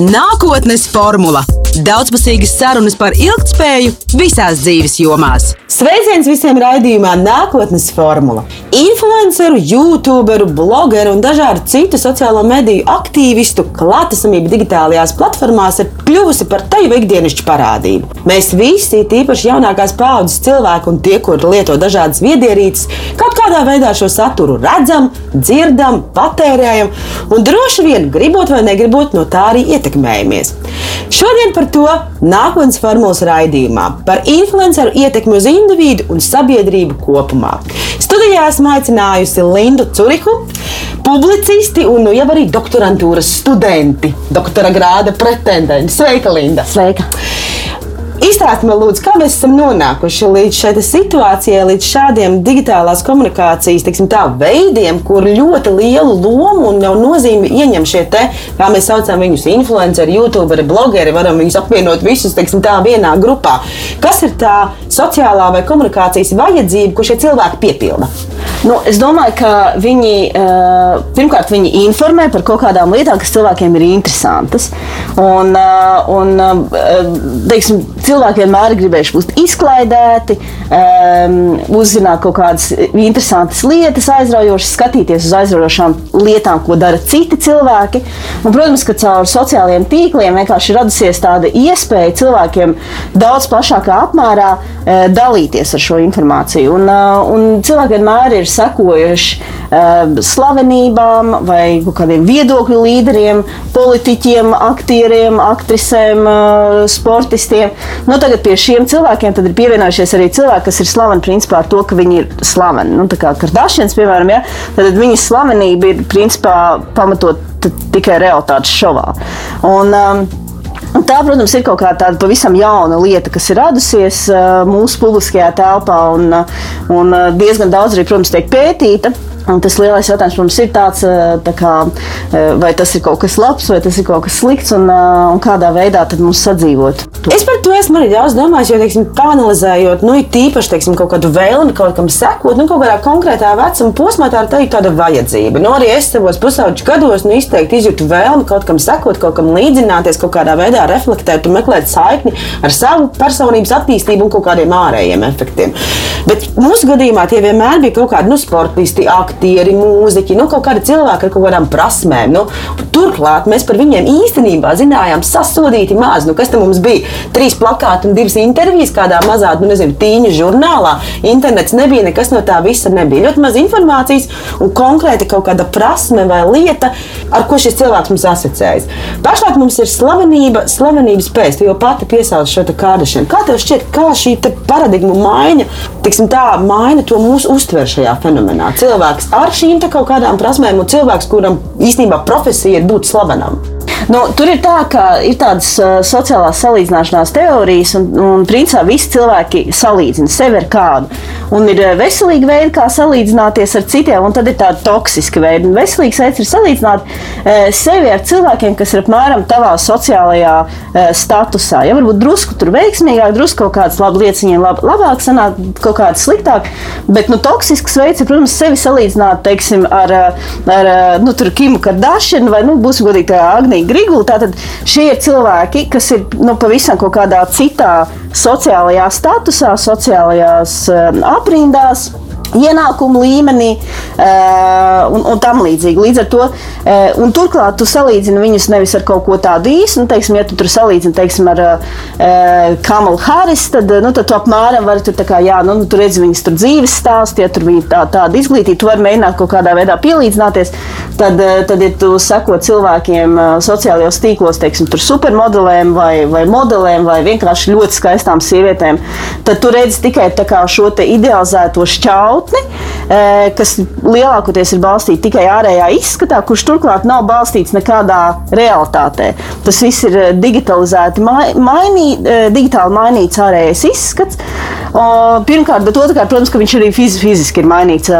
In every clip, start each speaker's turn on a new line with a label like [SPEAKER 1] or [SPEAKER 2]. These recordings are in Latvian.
[SPEAKER 1] Nākotnes formula - daudzpusīgas sarunas par ilgspēju visās dzīves jomās.
[SPEAKER 2] Sveiciens visiem raidījumā Nākotnes formula. Influenceru, youtuberu, blogeru un dažādu citu sociālo mediju aktīvistu klātesamība digitālajās platformās ir kļuvusi par teju ikdienišķu parādību. Mēs visi, tīpaši jaunākās paudzes cilvēki un tie, kur lieto dažādas viedierīces, kaut kādā veidā šo saturu redzam, dzirdam, patērējam un droši vien gribot vai negribot no tā arī ietekmējamies. Šodien par to nākotnes formulas raidījumā, par influenceru ietekmi uz individu un sabiedrību kopumā. Studijā esmu aicinājusi Lindu Curiku, publicisti un nu, jau arī doktorantūras studenti, doktora grāda pretendenti. Sveika, Linda!
[SPEAKER 3] Sveika!
[SPEAKER 2] Izstāstiet man, lūdzu, kā mēs esam nonākuši līdz šai situācijai, līdz šādiem digitālās komunikācijas teiksim, tā, veidiem, kur ļoti lielu lomu un nozīmi ieņem šie te, kā mēs saucam viņus, influenceri, youtuberi, blogeri, varam viņus apvienot visus teiksim, tā, vienā grupā. Kas ir tā sociālā vai komunikācijas vajadzība, ko šie cilvēki piepilda?
[SPEAKER 3] Nu, es domāju, ka viņi uh, pirmkārt viņi informē par kaut kādām lietām, kas cilvēkiem ir interesantas. Un, uh, un, uh, teiksim, cilvēki vienmēr ir gribējuši būt izklaidēti, um, uzzināt kaut kādas interesantas lietas, aizraujošas, skatīties uz aizraujošām lietām, ko dara citi cilvēki. Un, protams, ka caur sociālajiem tīkliem vienkārši ir radusies tāda iespēja cilvēkiem daudz plašākā apmērā uh, dalīties ar šo informāciju. Un, uh, un cilvēki vienmēr ir sekojuši uh, slavenībām vai kādiem viedokļu līderiem, politiķiem, aktieriem, aktrisēm, uh, sportistiem. Nu, tagad pie šiem cilvēkiem ir pievienojušies arī cilvēki, kas ir slaveni principā ar to, ka viņi ir slaveni. Nu, tā kā Kardashians, piemēram, ja, tad viņa slavenība ir principā pamatot tikai realitātes šovā. Un, um, Tā, protams, ir kaut kāda pavisam jauna lieta, kas ir radusies uh, mūsu publiskajā telpā, un, uh, un uh, diezgan daudz arī, protams, tiek pētīta. Un tas lielais jautājums mums ir tāds, tā kā, vai tas ir kaut kas labs, vai tas ir kaut kas slikts, un, un kādā veidā mums sadzīvot.
[SPEAKER 2] To. Es par to esmu arī daudz domājis, jo, teiksim, analizējot, nu, tīpaši teiksim, kaut kādu vēlmi kaut kam sekot, nu, kaut kādā konkrētā vecuma posmā, tā ir teikt, tāda vajadzība. Nu, arī es savos pusauģu gados nu, izteikti izjūtu vēlmi kaut kam sekot, kaut kam līdzināties, kaut kādā veidā reflektēt un meklēt saikni ar savu personības attīstību un kaut kādiem ārējiem efektiem. Bet mūsu gadījumā tie vienmēr bija kaut kādi nu, sportisti, aktieri aktieri, mūziķi, nu, kaut kādi cilvēki ar kaut kādām prasmēm. Nu, turklāt mēs par viņiem īstenībā zinājām sasodīti maz. Nu, kas tam mums bija? Trīs plakāti un divas intervijas kādā mazā, nu, nezinu, tīņu žurnālā. Internets nebija, nekas no tā visa nebija. Ļoti maz informācijas un konkrēti kaut kāda prasme vai lieta, ar ko šis cilvēks mums asociējas. Pašlaik mums ir slavenība, slavenības pēc, jo pati piesauc šo kārdašanu. Kā tev šķiet, kā šī paradigma maiņa, tiksim tā, maina to mūsu uztver šajā fenomenā? Cilvēks cilvēks ar šīm kaut kādām prasmēm un cilvēks, kuram īstenībā profesija ir būt slavenam.
[SPEAKER 3] Nu, tur ir tā, ka ir tādas uh, sociālās salīdzināšanās teorijas, un, un principā visi cilvēki salīdzina sevi ar kādu. Un ir veselīgi veidi, kā salīdzināties ar citiem, un tad ir tādi toksiski veidi. Un veselīgs veids ir salīdzināt uh, sevi ar cilvēkiem, kas ir apmēram tavā sociālajā uh, statusā. Ja varbūt drusku tur veiksmīgāk, drusku kaut kādas labas lietas viņiem lab, labāk sanāk, kaut kādas sliktāk. Bet nu, toksisks veids ir, protams, sevi salīdzināt teiksim, ar, ar nu, Kimu Kardashianu vai, nu, būsim godīgi, Agniju Grigulu. Tātad šie ir cilvēki, kas ir nu, pavisam kaut kādā citā sociālajā statusā, sociālajās aprindās ienākumu līmenī uh, un, un tam līdzīgi. Līdz ar to, uh, un turklāt tu salīdzini viņus nevis ar kaut ko tādu īstu, nu, teiksim, ja tu tur salīdzini, teiksim, ar uh, Kamalu Harris, tad, nu, tad tu apmēram vari tur, kā, jā, nu, tu redzi viņas tur dzīves stāstu, ja tur viņa tā, tāda izglītība, tu vari mēģināt kaut kādā veidā pielīdzināties. Tad, tad ja tu seko cilvēkiem sociālajos tīklos, teiksim, tur supermodelēm vai, vai modelēm vai vienkārši ļoti skaistām sievietēm, tad tu redzi tikai šo idealizēto šķautni jautni, e, kas lielākoties ir balstīti tikai ārējā izskatā, kurš turklāt nav balstīts nekādā realitātē. Tas viss ir digitalizēti, mainī, e, digitāli mainīts ārējais izskats. Pirmkārt, bet otrkārt, protams, ka viņš arī fiziski ir mainīts,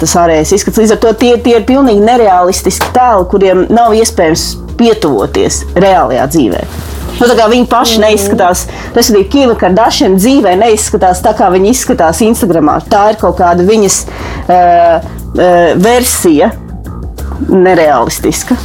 [SPEAKER 3] tas ārējais izskats. Līdz ar to tie, tie ir pilnīgi nereālistiski tēli, kuriem nav iespējams pietuvoties reālajā dzīvēm. Nu, viņi paši mm. neizskatās, respektīvi, Kīva Kardashian dzīvē neizskatās tā, kā viņi izskatās Instagramā. Tā ir kaut kāda viņas uh, uh, versija, nereālistiska.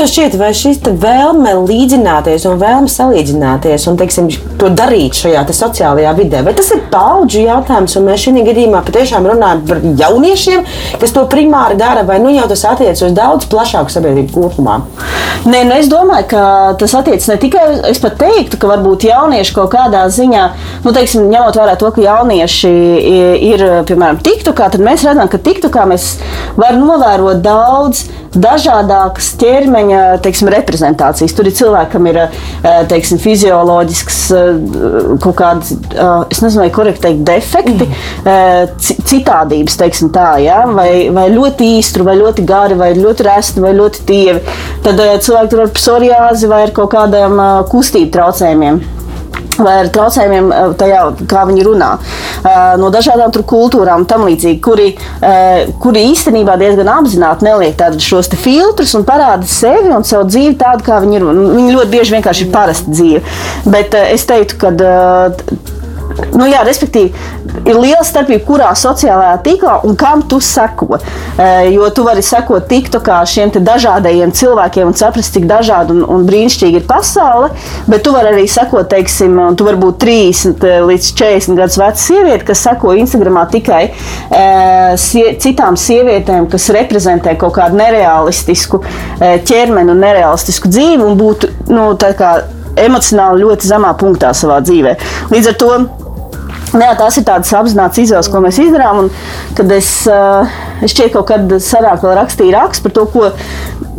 [SPEAKER 2] Tev šķiet, vai šī vēlme līdzināties un vēlme salīdzināties un teiksim, to darīt šajā sociālajā vidē, vai tas ir paudžu jautājums? Mēs šajā gadījumā patiešām runājam par jauniešiem, kas to primāri dara, vai nu jau tas attiecas uz daudz plašāku sabiedrību kopumā?
[SPEAKER 3] Nē, nu es domāju, ka tas attiecas ne tikai uz, es pat teiktu, ka varbūt jaunieši kaut kādā ziņā, nu, teiksim, ņemot vērā to, ka jaunieši ir, piemēram, TikTokā, tad mēs redzam, ka TikTokā mēs varam novērot daudz dažādākas ķermeņa teiksim, reprezentācijas. Tur ir cilvēki, kam ir eh, teiksim, fizioloģisks eh, kaut kāds, eh, es nezinu, vai korekti teikt, defekti, mm. citādības, teiksim tā, ja? vai, vai ļoti īstri, vai ļoti gari, vai ļoti resti, vai ļoti tievi. Tad cilvēki tur ar psoriāzi vai ar kaut kādiem kustību traucējumiem vai ar traucējumiem eh, tajā, kā viņi runā, eh, no dažādām kultūrām un tam līdzīgi, kuri, eh, kuri īstenībā diezgan apzināti neliek šos filtrus un parāda sevi un savu dzīvi tādu, kā viņi ir. Viņi ļoti bieži vienkārši ir parasta dzīve. Bet es teiktu, ka Nu, jā, respektīvi, ir liela starpība, kurā sociālajā tīklā un kam tu seko. E, jo tu vari sekot TikTokā šiem dažādajiem cilvēkiem un saprast, cik dažādi un, un brīnišķīgi ir pasaule. Bet tu vari arī sekot, teiksim, tu vari būt 30 e, līdz 40 gadus veca sieviete, kas seko Instagramā tikai e, sie, citām sievietēm, kas reprezentē kaut kādu nereālistisku e, ķermeni un nereālistisku dzīvi un būtu nu, emocionāli ļoti zemā punktā savā dzīvē. Līdz ar to jā, tās ir tādas apzināts izvēles, ko mēs izdarām. Un, kad es, eh, es šķiet, kaut kad sarāk vēl rakstīju rakstu par to, ko,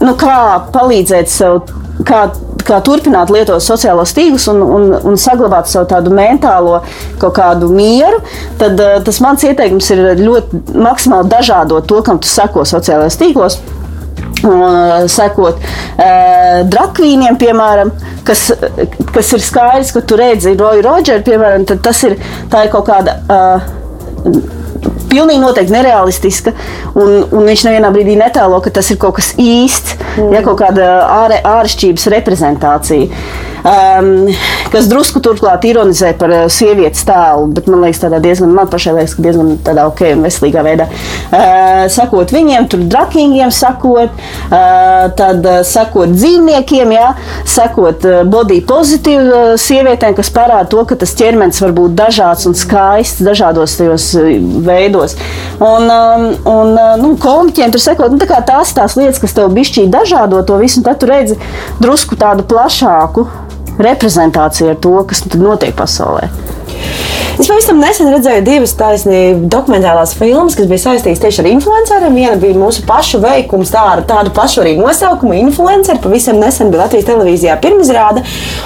[SPEAKER 3] nu, kā palīdzēt sev, kā, kā turpināt lietot sociālos tīklus un, un, un saglabāt savu tādu mentālo kaut kādu mieru, tad uh, tas mans ieteikums ir ļoti maksimāli dažādot to, kam tu seko sociālajos tīklos un sekot uh, drakvīniem, piemēram, kas, kas ir skaidrs, ka tu redzi Roju Rodžeru, piemēram, tad tas ir, ir kaut kāda. Uh, pilnīgi noteikti nereālistiska. Un, un viņš nevienā brīdī netēlo, ka tas ir kaut kas īsts, mm. ja kaut kāda āre, āršķirības reprezentācija um, kas drusku turklāt ironizē par uh, sievietes tēlu, bet man liekas, tādā diezgan, man pašai liekas, ka diezgan tādā ok un veselīgā veidā. Uh, sakot viņiem, tur drakingiem sakot, uh, tad uh, sakot dzīvniekiem, jā, sakot uh, body pozitīvu uh, sievietēm, kas parāda to, ka tas ķermenis var būt dažāds un skaists dažādos tajos uh, veidos. Un, um, un uh, nu, komiķiem tur sakot, nu, tā tās tās lietas, kas tev bišķīgi dažādo to visu, un tad tu redzi drusku tādu plašāku reprezentācija ar to, kas notiek pasaulē.
[SPEAKER 2] Es pavisam nesen redzēju divas taisnības dokumentālās filmas, kas bija saistītas tieši ar influenceriem. Viena bija mūsu pašu veikums, tā ar tādu pašu arī nosaukumu - influenceri. Pavisam nesen bija Latvijas televīzijā pirmizrāde.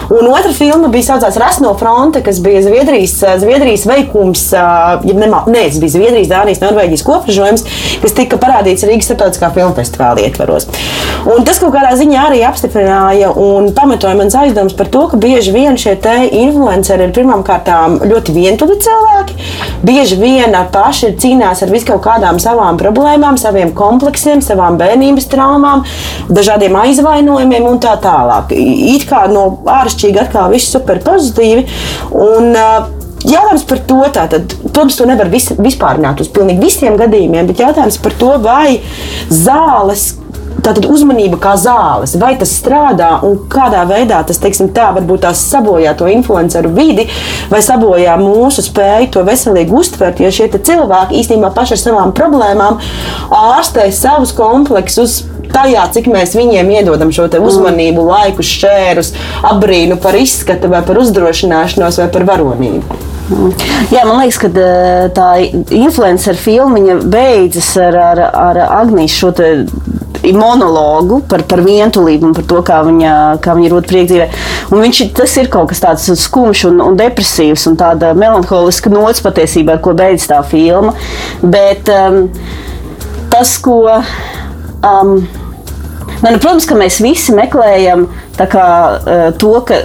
[SPEAKER 2] Un otra filma bija saucās Rasno fronte, kas bija Zviedrijas, Zviedrijas veikums, ja nemā, ne, tas bija Zviedrijas, Dānijas, Norvēģijas kopražojums, kas tika parādīts Rīgas starptautiskā filmu festivāla ietvaros. Un tas kaut kādā ziņā arī apstiprināja un pamatoja mans aizdoms par to, ka bieži vien šie influenceri ir pirmām kārtām ļoti vienkārši vientuļi cilvēki. Bieži vien paši cīnās ar viskaut kādām savām problēmām, saviem kompleksiem, savām bērnības traumām, dažādiem aizvainojumiem un tā tālāk. It kā no āršķirīgi atkal viss super pozitīvi. Un, Jautājums par to, tātad, protams, to nevar vis, vispārināt uz pilnīgi visiem gadījumiem, bet jautājums par to, vai zāles, Tātad uzmanība kā zāles, vai tas strādā un kādā veidā tas, teiksim, tā varbūt tās sabojā to influenceru vidi vai sabojā mūsu spēju to veselīgi uztvert, jo šie cilvēki īstenībā paši ar savām problēmām ārstē savus kompleksus tajā, cik mēs viņiem iedodam šo uzmanību, mm. laiku, šķērus, apbrīnu par izskatu, vai par uzdrošināšanos, vai par varonību.
[SPEAKER 3] Mm. Jā, man liekas, ka tā influencer filma beidzas ar, ar, ar Agnijas šo monologu par, par vientulību un par to, kā viņa, kā viņa rod priekšdzīvē. Viņš, tas ir kaut kas tāds skumjš un, un depresīvs un tāda melanholiska nots patiesībā, ar ko beidzas tā filma. Bet um, tas, ko. Um, ne, nu, protams, ka mēs visi meklējam kā, uh, to, ka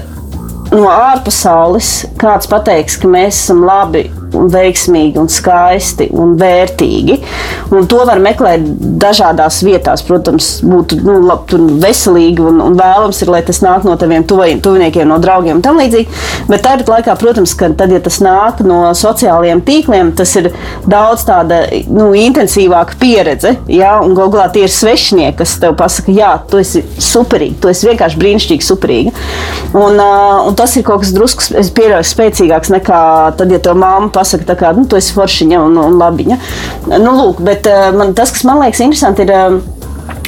[SPEAKER 3] no ārpasaules kāds pateiks, ka mēs esam labi un veiksmīgi, un skaisti un vērtīgi. Un to var meklēt dažādās vietās. Protams, būtu nu, lab, veselīgi un, un vēlams, ir, lai tas nāk no taviem tuviniekiem, no draugiem un tam līdzīgi. Bet tāpat laikā, protams, ka tad, ja tas nāk no sociālajiem tīkliem, tas ir daudz tāda nu, intensīvāka pieredze. Ja? Un Google tie ir svešinieki, kas tev pasaka, jā, tu esi superīgi, tu esi vienkārši brīnišķīgi superīga. Un, uh, un tas ir kaut kas drusku, es pieļauju, spēcīgāks nekā tad, ja tev mamma pasaka, tā kā nu, tu esi foršiņa un, un labiņa. Nu, lūk, bet uh, man, tas, kas man liekas interesanti, ir. Uh,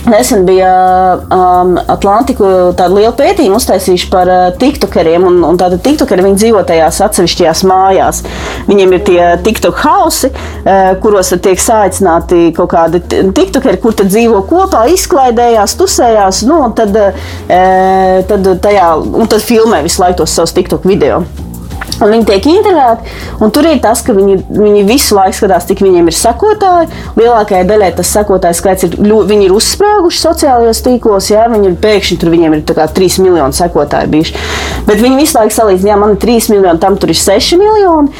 [SPEAKER 3] Nesen bija um, Atlantiku tāda liela pētījuma uztaisījuši par uh, tiktokeriem. Un, un tātad tiktokeri viņi dzīvo tajās atsevišķajās mājās. Viņiem ir tie tiktok hausi, uh, kuros tiek saicināti kaut kādi tiktokeri, kur tad dzīvo kopā, izklaidējās, tusējās. Nu, un tad, uh, tad, tajā, un tad filmē visu laiku tos savus tiktok video. Un viņi tiek intervētāti, un tur ir tas, ka viņi, viņi visu laiku skatās, cik viņiem ir sekotāji. Lielākajai daļai tas sekotāju skaits ir, viņi ir uzsprāguši sociālajos tīklos, jā, viņi ir pēkšņi tur viņiem ir 3 miljoni sekotāji bijuši. Bet viņi visu laiku salīdzina, ja man ir 3 miljoni, tam tur ir 6 miljoni.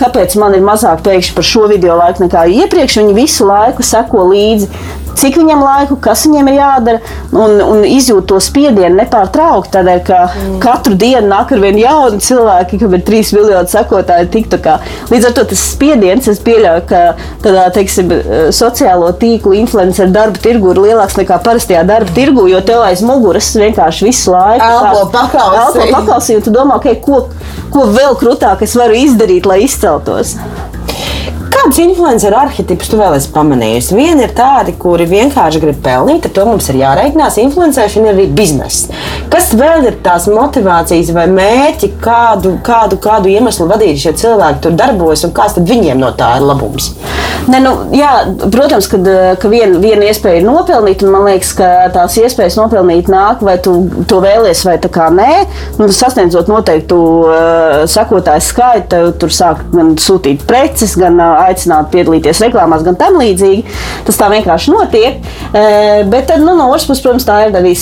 [SPEAKER 3] Kāpēc man ir mazāk pēkšņi par šo video laiku nekā iepriekš? Viņi visu laiku seko līdzi cik viņam laiku, kas viņam ir jādara, un, un izjūt to spiedienu nepārtraukti. Tādēļ, ka mm. katru dienu nāk ar vien jauni cilvēki, kam ir trīs miljoni sekotāji, TikTokā. Līdz ar to tas spiediens, es pieļauju, ka tādā, teiksim, sociālo tīklu influenceru darba tirgu ir lielāks nekā parastajā darba tirgu, jo tev aiz muguras vienkārši visu laiku
[SPEAKER 2] elpo paklausī.
[SPEAKER 3] paklausī un tu domā, okay, ko, ko vēl krūtāk es varu izdarīt, lai izceltos.
[SPEAKER 2] Kādus influenceru arhitipus tu vēl esi pamanījusi? Viena ir tādi, kuri vienkārši grib pelnīt, ar to mums ir jāreikinās. Influencēšana ir arī biznesa. Kas vēl ir tās motivācijas vai mērķi, kādu, kādu, kādu iemeslu vadīti šie cilvēki tur darbojas un kāds viņiem no tā ir labums?
[SPEAKER 3] Ne, nu, jā, protams, ka, ka viena vien iespēja ir nopelnīt, un man liekas, ka tās iespējas nopelnīt nāk, vai tu to vēlies, vai tā kā nē. Nu, sasniedzot noteiktu uh, sekotāju skaitu, tur sāk gan sūtīt preces, gan uh, aicināt piedalīties reklāmās, gan tam līdzīgi. Tas tā vienkārši notiek. Bet tad, nu, no otras puses, protams, tā ir arī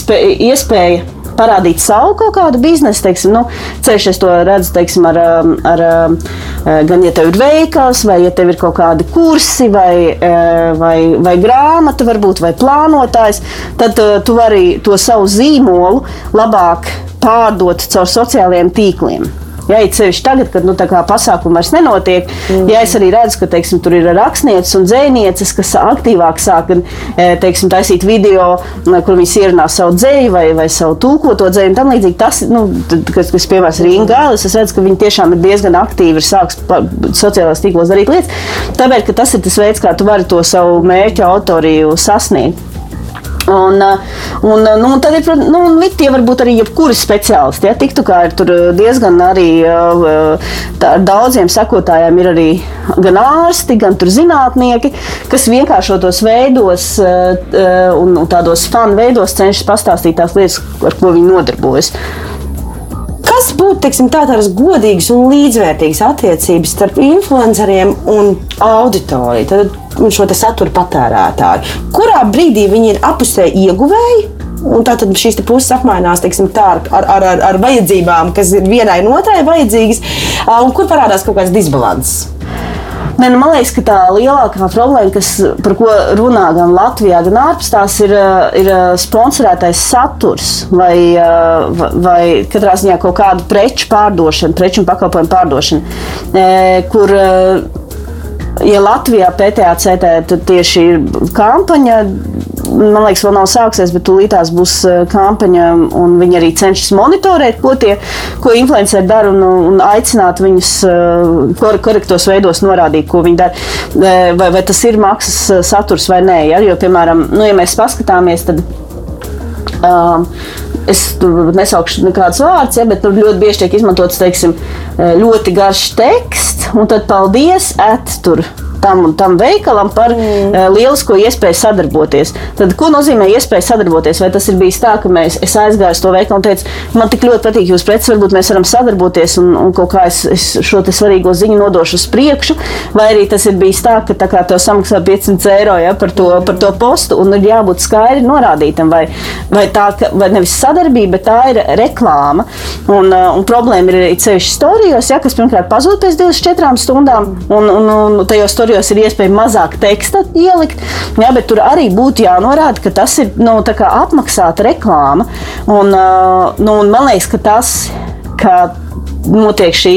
[SPEAKER 3] iespēja parādīt savu kaut kādu biznesu. Teiksim, nu, ceļš es to redzu teiksim, ar, um, ar, uh, gan, ja tev ir veikals, vai ja tev ir kaut kādi kursi, vai, vai, vai grāmata, varbūt, vai plānotājs, tad tu vari to savu zīmolu labāk pārdot caur sociālajiem tīkliem. Ja it sevišķi tagad, kad nu, pasākumi vairs nenotiek, mm. ja es arī redzu, ka teiksim, tur ir rakstnieces un dzēnieces, kas aktīvāk sāk e, teiksim, taisīt video, kur viņas ierunā savu dzēju vai, vai savu tūkoto dzēju un tam līdzīgi. Tas, nu, kas, kas piemēram ir Inga Gālis, es redzu, ka viņi tiešām ir diezgan aktīvi ir sāks sociālajos tīklos darīt lietas, tāpēc, ka tas ir tas veids, kā tu vari to savu mērķu autoriju sasniegt. Un, uh, un, uh, nu, tad ir nu, tie varbūt arī jebkuri speciālisti. Ja, tiktu kā ir tur uh, diezgan arī tā, ar daudziem sekotājiem ir arī gan ārsti, gan zinātnieki, kas vienkāršotos veidos un tādos fanu veidos cenšas pastāstīt tās lietas, ar ko viņi nodarbojas.
[SPEAKER 2] Kas būtu teiksim, tā, tādas godīgas un līdzvērtīgas attiecības starp influenceriem un auditoriju, tad šo satura patērētāju? Kurā brīdī viņi ir apusēji ieguvēji? Un tā tad šīs puses apmainās teiksim, ar, ar, ar, ar vajadzībām, kas ir vienai un otrai vajadzīgas, un kur parādās kaut kāds disbalanss.
[SPEAKER 3] Ne, nu, man liekas, ka tā lielākā problēma, kas, par ko runā gan Latvijā, gan ārpus tās, ir, ir sponsorētais saturs vai, vai katrā ziņā kaut kādu preču pārdošana, preču un pakalpojumu pārdošana, kur ja Latvijā PTC tieši ir kampaņa, man liekas, vēl nav sāksies, bet tūlītās būs eh, kampaņa, un viņi arī cenšas monitorēt, ko tie, ko influenceri dara, un, un aicināt viņus eh, korektos veidos norādīt, ko viņi dara. Eh, vai, vai tas ir maksas saturs vai nē, ja? jo, piemēram, nu, ja mēs paskatāmies, tad. Um, es nesaukšu nekādus vārdus, ja, bet tur ļoti bieži tiek izmantots teiksim, ļoti garš teksts, un tad paldies, et tur tam tam veikalam par mm. uh, lielisko iespēju sadarboties. Tad, ko nozīmē iespēja sadarboties? Vai tas ir bijis tā, ka mēs, es aizgāju uz to veikalu un teicu, man tik ļoti patīk jūsu preces, varbūt mēs varam sadarboties un, un kaut kā es, es šo svarīgo ziņu nodošu uz priekšu, vai arī tas ir bijis tā, ka tā kā tev samaksā 500 eiro ja, par, to, par to postu un ir jābūt skaidri norādītam, vai, vai tā vai nevis sadarbība, bet tā ir reklāma. Un, uh, un problēma ir arī ceļš storijos, ja, kas pirmkārt pazūd pēc 24 stundām, un, un, un tajos storijos ir iespēja mazāk teksta ielikt, ja, bet tur arī būtu jānorāda, ka tas ir nu, apmaksāta reklāma. Un, uh, nu, un man liekas, ka tas, ka notiek šī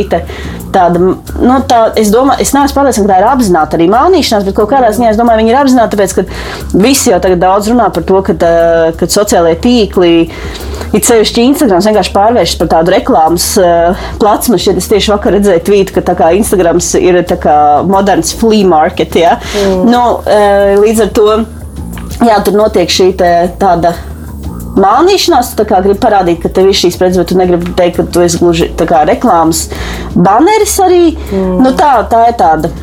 [SPEAKER 3] tāda, nu, tā, es domāju, es neesmu pārliecināta, ka tā ir apzināta arī mānīšanās, bet kaut kādā ziņā es domāju, viņi ir apzināti, tāpēc, ka visi jau tagad daudz runā par to, ka, tā, ka sociālajie tīkli. It sevišķi Instagrams vienkārši pārvēršas par tādu reklāmas uh, platsmu. Šeit es tieši vakar redzēju tvītu, ka Instagrams ir moderns flea market. Ja? Mm. Nu, uh, līdz ar to jā, tur notiek šī tāda mānīšanās. Tu gribi parādīt, ka tev ir šīs preces, bet tu negribi teikt, ka tu esi gluži reklāmas baneris arī. Mm. Nu, tā, tā ir tāda.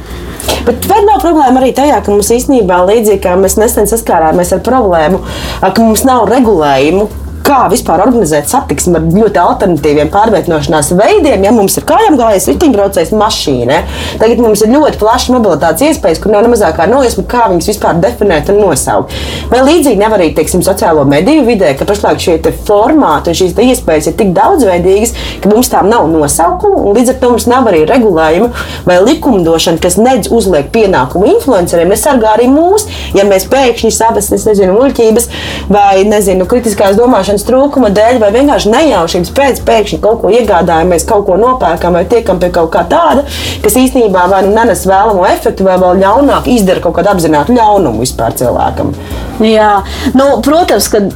[SPEAKER 2] Bet vēl nav problēma arī tajā, ka mums īstenībā līdzīgi kā mēs nesen saskārāmies ar problēmu, ka mums nav regulējumu kā vispār organizēt satiksmi ar ļoti alternatīviem pārvietošanās veidiem. Ja mums ir kājām gājējis, riteņbraucējs, mašīna, tagad mums ir ļoti plašs mobilitātes iespējas, kur nav ne mazākā nojausma, kā viņas vispār definēt un nosaukt. Vai līdzīgi nevar arī teiksim, sociālo mediju vidē, ka pašlaik šie formāti un šīs iespējas ir tik daudzveidīgas, ka mums tām nav nosaukumu, un līdz ar to mums nav arī regulējuma vai likumdošana, kas nedz uzliek pienākumu influenceriem, nesargā arī mūs, ja mēs pēkšņi savas, nezinu, muļķības vai, nezinu, kritiskās domāšanas zināšanas trūkuma dēļ, vai vienkārši nejaušības pēc pēkšņi kaut ko iegādājamies, kaut ko nopērkam vai tiekam pie kaut kā tāda, kas īstenībā vai nu nenes vēlamo efektu, vai vēl ļaunāk izdara kaut kādu apzinātu ļaunumu vispār cilvēkam.
[SPEAKER 3] Jā, nu, protams, ka.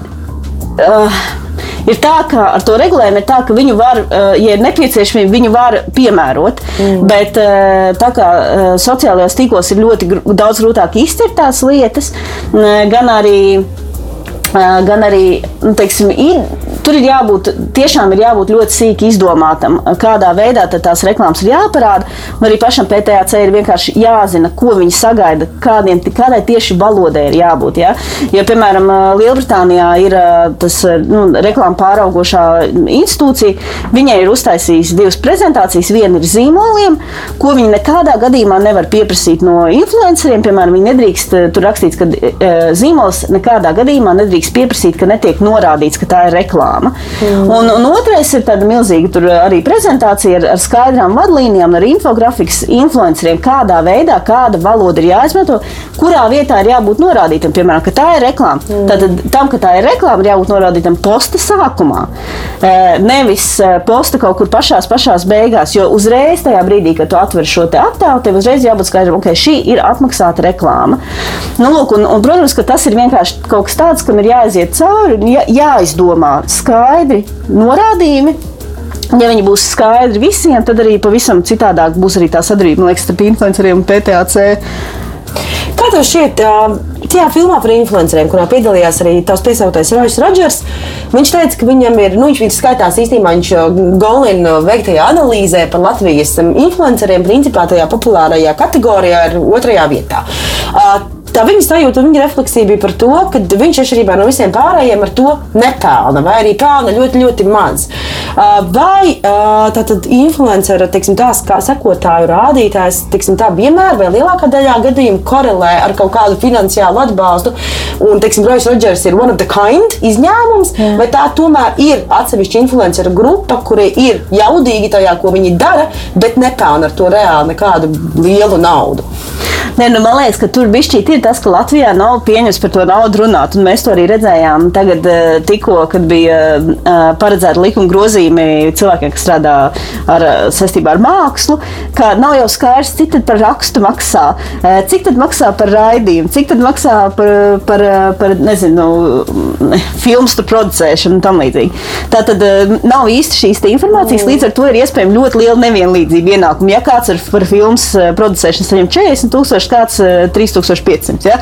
[SPEAKER 3] Uh... Ir tā, ka ar to regulējumu ir tā, ka viņu var, uh, ja ir nepieciešamība, viņu var piemērot. Mm. Bet uh, tā kā uh, sociālajos tīklos ir ļoti daudz grūtāk izcelt tās lietas, gan arī gan arī nu, teiksim, ir, tur ir jābūt, tiešām ir jābūt ļoti sīki izdomātam, kādā veidā tās reklāmas ir jāparāda. Arī pašam PTC ir vienkārši jāzina, ko viņi sagaida, kādiem, kādai tieši valodai ir jābūt. Ja? Jo, piemēram, Lielbritānijā ir tas nu, reklāmas pāraugošā institūcija, viņai ir uztaisījusi divas prezentācijas. Viena ir zīmoliem, ko viņi nekādā gadījumā nevar pieprasīt no influenceriem. Piemēram, viņi nedrīkst tur rakstīts, ka zīmols nekādā gadījumā nedrīkst pieprasīt, ka netiek norādīts, ka tā ir reklāma. Mm. Un, un otrais ir tāda milzīga arī prezentācija ar, ar skaidrām vadlīnijām, ar infografikas influenceriem, kādā veidā, kāda valoda ir jāizmanto, kurā vietā ir jābūt norādītam, piemēram, ka tā ir reklāma. Mm. Tad tam, ka tā ir reklāma, ir jābūt norādītam posta sākumā. Nevis posta kaut kur pašās, pašās beigās, jo uzreiz tajā brīdī, kad tu atver šo attēlu, tev uzreiz jābūt skaidram, ka okay, šī ir apmaksāta reklāma. Nu, lūk, un, un, protams, ka tas ir vienkārši kaut kas tāds, kam ir jāiziet cauri, jā, jāizdomā skaidri norādījumi. Ja viņi būs skaidri visiem, tad arī pavisam citādāk būs arī tā sadarbība liekas, starp influenceriem un PTC.
[SPEAKER 2] Kā tev šķiet, tajā filmā par influenceriem, kurā piedalījās arī tavs piesauktais Rojas Rodžers, viņš teica, ka viņam ir, nu, viņš skaitās īstenībā, viņš Golina veiktajā analīzē par Latvijas influenceriem, principā tajā populārajā kategorijā ir otrajā vietā. Tā viņa sajūta un viņa refleksija bija par to, ka viņš atšķirībā no visiem pārējiem ar to nepelna, vai arī pelna ļoti, ļoti maz. Vai tātad influencera, teiksim, tās kā sekotāju rādītājs, teiksim, tā vienmēr vai lielākā daļā gadījumu korelē ar kaut kādu finansiālu atbalstu, un, teiksim, Rojas Rodžers ir one of the kind izņēmums, Jā. vai tā tomēr ir atsevišķa influencera grupa, kuri ir jaudīgi tajā, ko viņi dara, bet nepelna ar to reāli nekādu lielu naudu.
[SPEAKER 3] Nē, nu, man liekas, ka tur bišķīt ir tas, ka Latvijā nav pieņems par to naudu runāt. Mēs to arī redzējām tagad, eh, tikko, kad bija uh, paredzēta likuma grozījumi cilvēkiem, kas strādā ar, saistībā ar mākslu, ka nav jau skaidrs, cik tad par rakstu maksā, cik tad maksā par raidījumu, cik tad maksā par, par, par nezinu, filmas producēšanu un tam līdzīgi. Tā tad nav īsti šīs informācijas, līdz ar to ir iespējama ļoti liela nevienlīdzība ienākuma. Ja kāds ar, par filmas producēšanu saņem 40 tūkstoši, kāds 3500. Ja?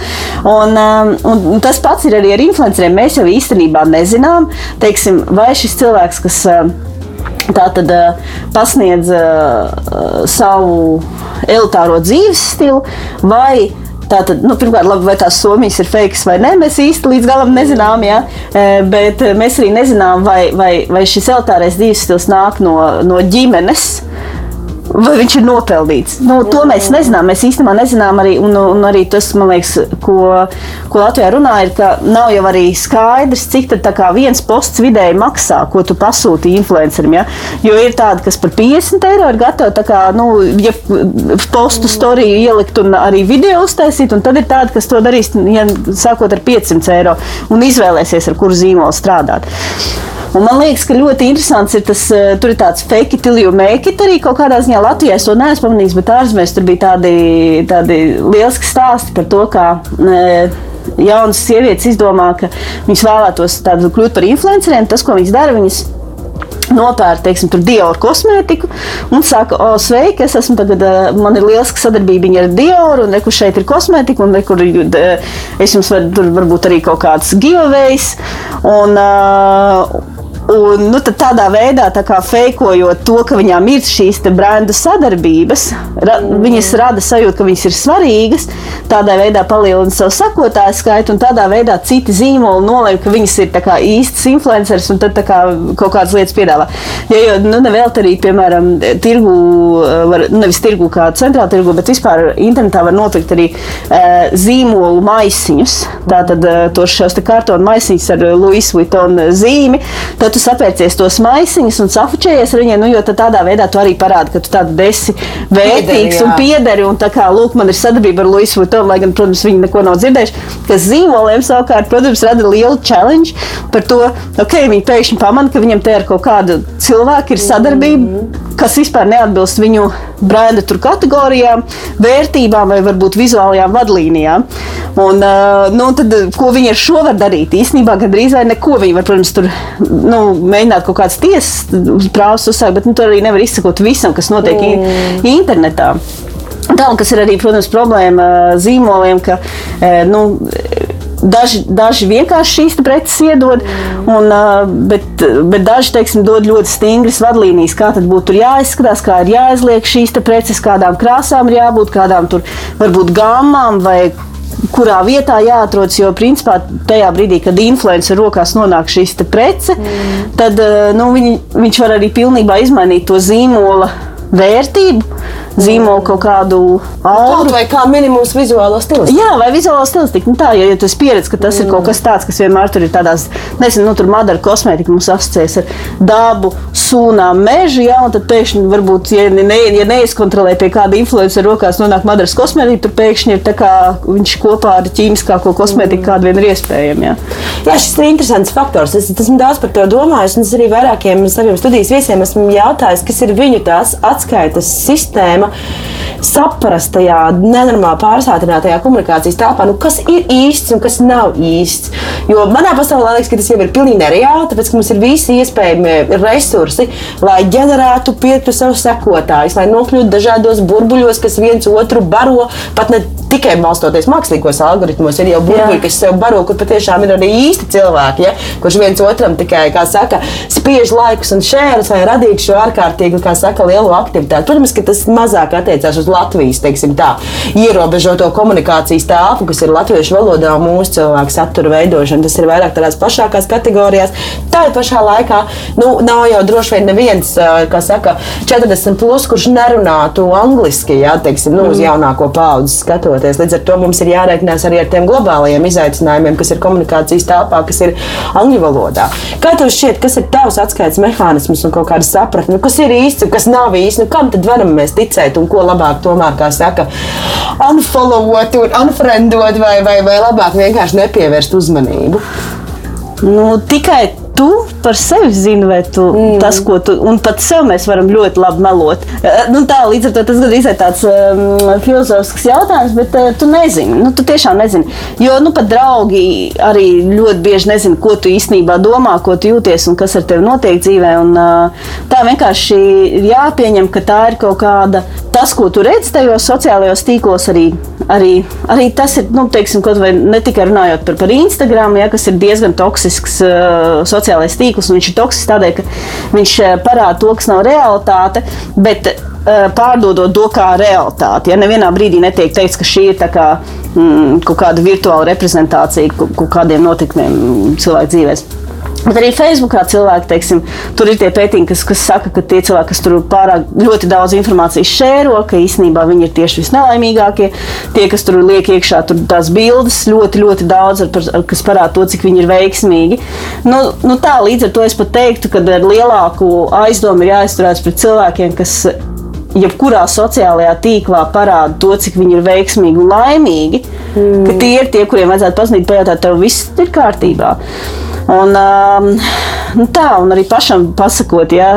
[SPEAKER 3] Un, um, un tas pats ir arī ar influenceriem. Mēs jau īstenībā nezinām, teiksim, vai šis cilvēks, kas um, Tā tad uh, pasniedz uh, savu elitāro dzīves stilu, vai Tātad, nu, pirmkārt, labi, vai tās somijas ir fake vai nē, mēs īsti līdz galam nezinām. Ja? Bet mēs arī nezinām, vai, vai, vai šis elitārais dzīves stils nāk no, no ģimenes vai viņš ir nopelnīts. Nu, to mēs nezinām. Mēs īstenībā nezinām arī, un, un arī tas, liekas, ko, ko Latvijā runā, ir, ka nav jau arī skaidrs, cik viens posts vidēji maksā, ko tu pasūti influencerim. Ja? Jo ir tādi, kas par 50 eiro ir gatavi kā, nu, ja postu storiju ielikt un arī video uztaisīt, un tad ir tādi, kas to darīs ja, sākot ar 500 eiro un izvēlēsies, ar kuru zīmolu strādāt. Un man liekas, ka ļoti interesants ir tas, eh, tur ir tāds fake it, you make it arī kaut kādā ziņā Latvijā. Es to neesmu pamanījis, bet ārzemēs tur bija tādi, tādi lieliski stāsti par to, kā. E, Jaunas sievietes izdomā, ka viņas vēlētos tādu, kļūt par influenceriem. Tas, ko viņas dara, viņas nopērta, teiksim, Dioru kosmētiku un saka, o, sveiki, es esmu tagad, eh, man ir lieliska sadarbība ar Dioru, un reku šeit ir kosmētika, un reku es jums varu, tur varbūt arī kaut kāds giveaways. Un, Un, nu, tādā veidā, tā kā fejkojot to, ka viņām ir šīs brenda sadarbības, ra, viņas rada sajūtu, ka viņas ir svarīgas, tādā veidā palielina savu sakotāju skaitu, un tādā veidā citi zīmoli nolēma, ka viņas ir kā, īstas influenceris un tad kā, kaut kādas lietas piedāvā. Ja, jo nu, nevēl arī, piemēram, tirgu, var, nu, nevis tirgu kā centrāla tirgu, bet vispār internetā var nopirkt arī e, zīmolu maisiņus. Tātad e, tos šos kartonu maisiņus ar Louis Vuitton zīmi. Tad tu sapērcies tos maisiņus un safučējies ar viņiem, nu, jo tādā veidā tu arī parādi, ka tu tādu esi vērtīgs piederi, un piederi. Un tā kā, lūk, man ir sadarbība ar Luisu Vuitonu, lai gan, protams, viņi neko nav dzirdējuši, kas zīmoliem savukārt, protams, rada lielu challenge par to, ok, viņi pēkšņi pamana, ka viņam te ar kaut kādu cilvēku ir sadarbība, mm -hmm. Kas vispār neatbilst viņu brenda kategorijām, vērtībām vai varbūt vizuālajām vadlīnijām. Un, uh, nu, tad, ko viņi ar šo var darīt? Īsnībā gandrīz vai neko. Viņi var, protams, tur nu, mēģināt kaut kādas tiesas prāvas uzsākt, bet nu, tur arī nevar izsekot visam, kas notiek mm. internetā. Tā, kas ir arī, protams, problēma zīmoliem, ka nu, Daži, daži vienkārši šīs preces iedod, un, bet, bet daži teiksim, dod ļoti stingras vadlīnijas, kā tad būtu jāizskatās, kā ir jāizliek šīs preces, kādām krāsām ir jābūt, kādām tur varbūt gammām vai kurā vietā jāatrodas. Jo, principā, tajā brīdī, kad influencer rokās nonāk šīs prece, mm. tad nu, viņi, viņš var arī pilnībā izmainīt to zīmola vērtību zīmolu kaut kādu
[SPEAKER 2] auru. Vai kā minimums vizuālo stilistiku.
[SPEAKER 3] Jā, vai vizuālo stilistiku. Nu, tā, ja, ja tu pieredzi, ka tas mm. ir kaut kas tāds, kas vienmēr tur ir tādās, nezinu, nu, tur madara kosmētika mums asociēs ar dabu, sūnām, mežu, jā, un tad pēkšņi varbūt, ja, ne, ja neizkontrolē pie kāda influencer rokās nonāk madaras kosmētika, tad pēkšņi ir tā kā viņš kopā ar ķīmiskāko kosmētiku, mm. kāda vien ir iespējama. Jā.
[SPEAKER 2] jā, šis ir interesants faktors. Es esmu daudz par to domājis, un es arī vairākiem saviem studijas viesiem esmu jautājis, kas ir viņu tās atskaites sistēma saprast tajā nenormāli pārsātinātajā komunikācijas telpā, nu, kas ir īsts un kas nav īsts. Jo manā pasaulē liekas, ka tas jau ir pilnīgi nereāli, tāpēc mums ir visi iespējami resursi, lai ģenerētu piektu savus sekotājus, lai nokļūtu dažādos burbuļos, kas viens otru baro pat ne tikai balstoties mākslīgos algoritmos, ir jau burbuļi, kas sev baro, kur patiešām ir arī īsti cilvēki, ja? kurš viens otram tikai, kā saka, spiež laikus un šērus, lai radītu šo ārkārtīgi, kā saka, lielu aktivitāti. Protams, ka tas mazāk attiecās uz Latvijas, teiksim tā, ierobežoto komunikācijas telpu, kas ir latviešu valodā un mūsu cilvēku satura veidošana. Tas ir vairāk tādās plašākās kategorijās. Tā ir pašā laikā, nu, nav jau droši vien neviens, kā saka, 40 plus, kurš nerunātu angliski, ja, teiksim, nu, uz mm. jaunāko paudzi skatot darboties. Līdz ar to mums ir jārēķinās arī ar tiem globālajiem izaicinājumiem, kas ir komunikācijas telpā, kas ir angļu valodā. Kā tev šķiet, kas ir tavs atskaites mehānisms un kāda sapratne, nu, kas ir īsts un kas nav īsts, nu, kam tad varam mēs ticēt un ko labāk tomēr, kā saka, unfollowot un unfriendot vai, vai, vai labāk vienkārši nepievērst uzmanību?
[SPEAKER 3] Nu, tikai tu par sevi zini, vai tu, mm. tas, ko tu, un pat sev mēs varam ļoti labi melot. Eh, nu, tā, līdz ar to tas gandrīz ir tāds um, filozofisks jautājums, bet uh, tu nezini, nu, tu tiešām nezini. Jo, nu, pat draugi arī ļoti bieži nezina, ko tu īstenībā domā, ko tu jūties un kas ar tevi notiek dzīvē. Un, uh, tā vienkārši ir jāpieņem, ka tā ir kaut kāda, tas, ko tu redzi tajos sociālajos tīklos, arī, arī, arī tas ir, nu, teiksim, kaut vai ne tikai runājot par, par Instagram, ja, kas ir diezgan toksisks uh, sociālais tīkls tīklus, un viņš ir toksisks tādēļ, ka viņš eh, parāda to, kas nav realitāte. Bet, eh, Pārdodot to kā realitāti. Ja nevienā brīdī netiek teikts, ka šī ir kā, mm, kaut kāda virtuāla reprezentācija kaut kādiem notikumiem cilvēku dzīvēm. Bet arī Facebookā cilvēki, teiksim, tur ir tie pētījumi, kas, kas saka, ka tie cilvēki, kas tur pārāk ļoti daudz informācijas šēro, ka īstenībā viņi ir tieši visnelaimīgākie. Tie, kas tur liek iekšā tur tās bildes, ļoti, ļoti daudz, ar, kas parāda to, cik viņi ir veiksmīgi. Nu, nu tā, līdz ar to es pat teiktu, ka ar lielāku aizdomu ir jāizturās pret cilvēkiem, kas jebkurā sociālajā tīklā parāda to, cik viņi ir veiksmīgi un laimīgi, mm. tie ir tie, kuriem vajadzētu pazudīt, pajautāt, tev viss ir kārtībā. Un, um, nu tā, un arī pašam pasakot, ja,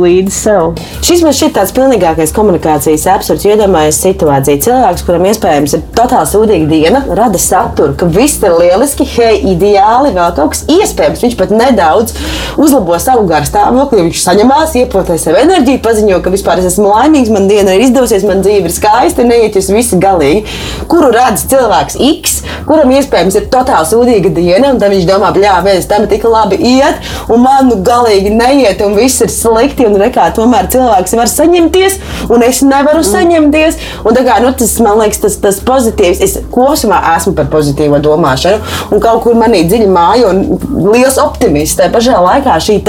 [SPEAKER 3] līdzi sev.
[SPEAKER 2] Šis man šķiet tāds pilnīgākais komunikācijas absurds. Iedomājieties situāciju. Cilvēks, kuram iespējams ir totāli sūdīga diena, rada saturu, ka viss ir lieliski, hei, ideāli, vēl kaut kas iespējams. Viņš pat nedaudz uzlabo savu garstāvokli, viņš saņemās, iepotē sev enerģiju, paziņo, ka vispār es esmu laimīgs, man diena ir izdevusies, man dzīve ir skaista, neiet jūs visi galīgi. Kuru redz cilvēks X, kuram iespējams ir totāli sūdīga diena, un tad viņš domā, bļā, viens tam tik labi iet, un man nu galīgi neiet, un viss ir slikti. Un rekā, tomēr cilvēks var saņemties, un es nevaru mm. saņemties. Un, kā, nu, tas man liekas, tas, tas pozitīvs. Es kopumā esmu par pozitīvo domāšanu, un kaut kur manī dziļi māja un liels optimists. Tā pašā laikā šī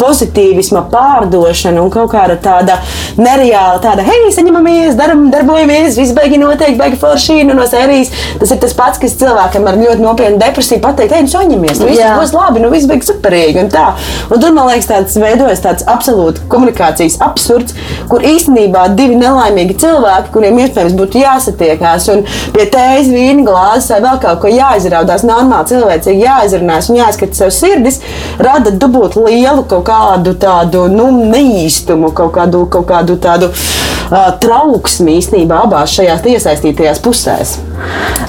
[SPEAKER 2] pozitīvisma pārdošana un kaut kāda tāda nereāla, tāda, hei, saņemamies, daram, darbojamies, viss beigi noteikti, beigi forši nu, no sērijas. Tas ir tas pats, kas cilvēkam ar ļoti nopietnu depresiju pateikt, hei, nu, saņemies, nu, viss būs labi, nu viss bija superīgi. Un, tā. un tur man liekas, tāds veidojas tāds absolūti komunikācijas absurds, kur īstenībā divi nelaimīgi cilvēki, kuriem iespējams būtu jāsatiekās un pie tējas vīna glāzes vai vēl kaut ko jāizraudās, normāli cilvēcīgi jāizrunās un jāskata sev sirdis, rada dabūt lielu kaut kādu tādu nu, neīstumu, kaut kādu, kaut kādu tādu uh, trauksmi īstenībā abās šajās iesaistītajās pusēs.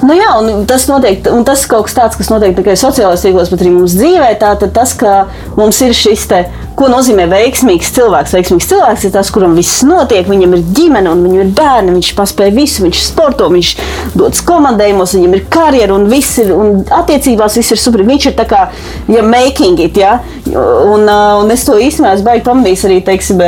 [SPEAKER 3] Nu jā, un tas notiek, un tas kaut kas tāds, kas notiek tikai sociālajos tīklos, bet arī mums dzīvē, tātad tas, ka mums ir šis te Ko nozīmē veiksmīgs cilvēks? Veiksmīgs cilvēks ir tas, kuram viss notiek, viņam ir ģimene, un viņam ir bērni, viņš paspēj visu, viņš sporto, viņš dodas komandējumos, viņam ir karjera, un viss ir, un attiecībās viss ir super. Viņš ir tā kā, ja making it, ja, un, un es to īstenībā esmu baigi pamanījis arī, teiksim,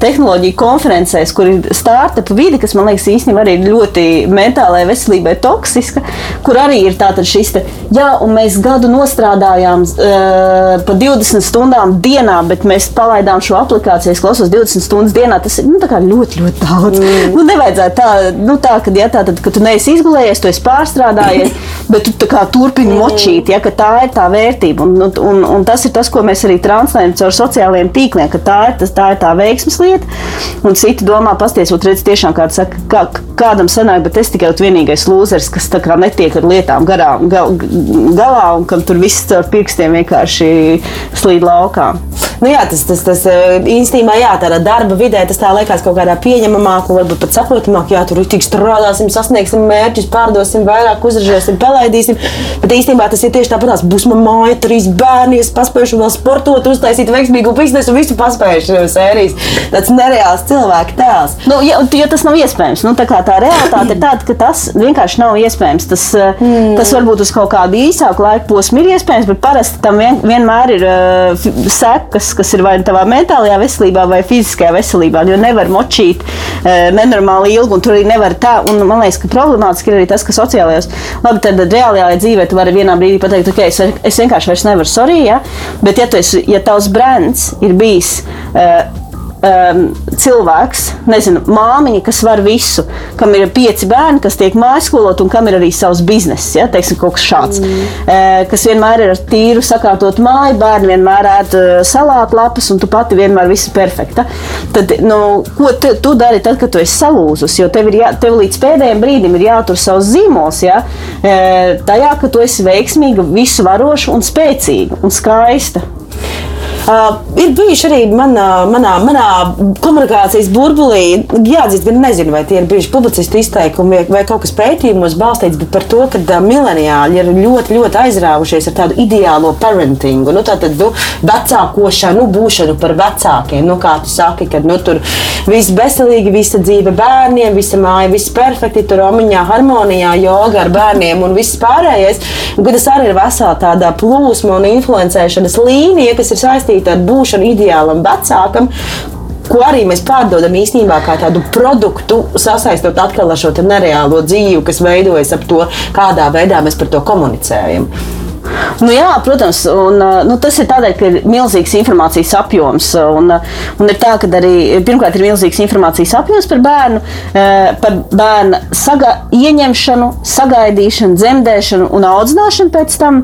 [SPEAKER 3] tehnoloģiju konferencēs, kur ir startup vide, kas man liekas īstenībā arī ļoti mentālajai veselībai toksiska, kur arī ir tātad šis te, jā, un mēs gadu nostrādājām uh, pa 20 stundām dienā dienā, bet mēs palaidām šo aplikāciju. Es klausos 20 stundas dienā. Tas ir nu, ļoti, ļoti daudz. Mm. Nu, nevajadzētu tā, nu, tā ka, ja, tā tad, ka tu neesi izgulējies, tu esi pārstrādājies, bet tu kā, turpini mm. močīt, ja, ka tā ir tā vērtība. Un, un, un, un tas ir tas, ko mēs arī translējam caur sociālajiem tīkliem, ka tā ir, tas, tā, ir tā veiksmes lieta. Un citi domā, pastiesot, redz, tiešām kāds saka, kā, kādam sanāk, bet es tikai vienīgais lūzers, kas netiek ar lietām garām, gal, galā un kam tur viss caur pirkstiem vienkārši slīd laukā.
[SPEAKER 2] Nu, jā, tas, tas, tas eh, īstenībā, jā, tādā darba vidē tas tā liekas kaut kādā pieņemamāk, varbūt pat saprotamāk. Jā, tur tik strādāsim, sasniegsim mērķus, pārdosim vairāk, uzražosim, pelaidīsim. Bet īstenībā tas ir tieši tāpat. Būs man māja, trīs bērni, es paspēju vēl sportot, uztaisīt veiksmīgu biznesu, visu paspējuši no sērijas. Tas nereāls cilvēka tēls.
[SPEAKER 3] Nu, ja, ja tas nav iespējams, nu, tā, tā realitāte ir tāda, ka tas vienkārši nav iespējams. Tas, mm. tas varbūt uz kaut kādu īsāku laiku posmu ir iespējams, bet parasti tam vien, vienmēr ir uh, sekas, kas ir vai nu tavā mentālajā veselībā, vai fiziskajā veselībā. Jo nevar močīt e, nenormāli ilgi, un tur arī nevar tā. Un, man liekas, ka problemātiski ir arī tas, ka sociālajos, labi, tad reālajā dzīvē tu vari vienā brīdī pateikt, ok, es, es vienkārši vairs nevaru, sorry, ja? bet ja, esi, ja tavs brands ir bijis. Uh, um, cilvēks, nezinu, māmiņa, kas var visu, kam ir pieci bērni, kas tiek mājaskolot un kam ir arī savs bizness, ja, teiksim, kaut kas šāds, mm. uh, kas vienmēr ir ar tīru sakārtot māju, bērni vienmēr ēd uh, salātu lapas un tu pati vienmēr viss ir perfekta. Tad, nu, ko tu, tu dari tad, kad tu esi salūzus, jo tev, ir jā, tev līdz pēdējiem brīdim ir jātur savs zīmols, ja, uh, tajā, ka tu esi veiksmīga, visu varoša un spēcīga un skaista.
[SPEAKER 2] Uh, ir bijuši arī manā, manā, manā komunikācijas burbulī, jāatzīst, gan nezinu, vai tie ir bijuši publicisti izteikumi vai, kaut kas pētījumos balstīts, bet par to, ka uh, mileniāļi ir ļoti, ļoti aizrāvušies ar tādu ideālo parentingu, nu, tātad nu, vecākošanu, būšanu par vecākiem. Nu, kā tu saki, kad nu, tur viss veselīgi, visa dzīve bērniem, visa māja, viss perfekti, tur omiņā, harmonijā, joga ar bērniem un viss pārējais. Un, tas arī ir vesela tāda plūsma un influencēšanas līnija, kas ir saistīta ar būšanu ideālam vecākam ko arī mēs pārdodam īstenībā kā tādu produktu, sasaistot atkal ar šo nereālo dzīvi, kas veidojas ap to, kādā veidā mēs par to komunicējam.
[SPEAKER 3] Nu, jā, protams, un, nu, tas ir tādēļ, ka ir milzīgs informācijas apjoms. Un, un ir tā, ka arī pirmkārt ir milzīgs informācijas apjoms par bērnu, par bērnu saga, ieņemšanu, sagaidīšanu, dzemdēšanu un audzināšanu pēc tam.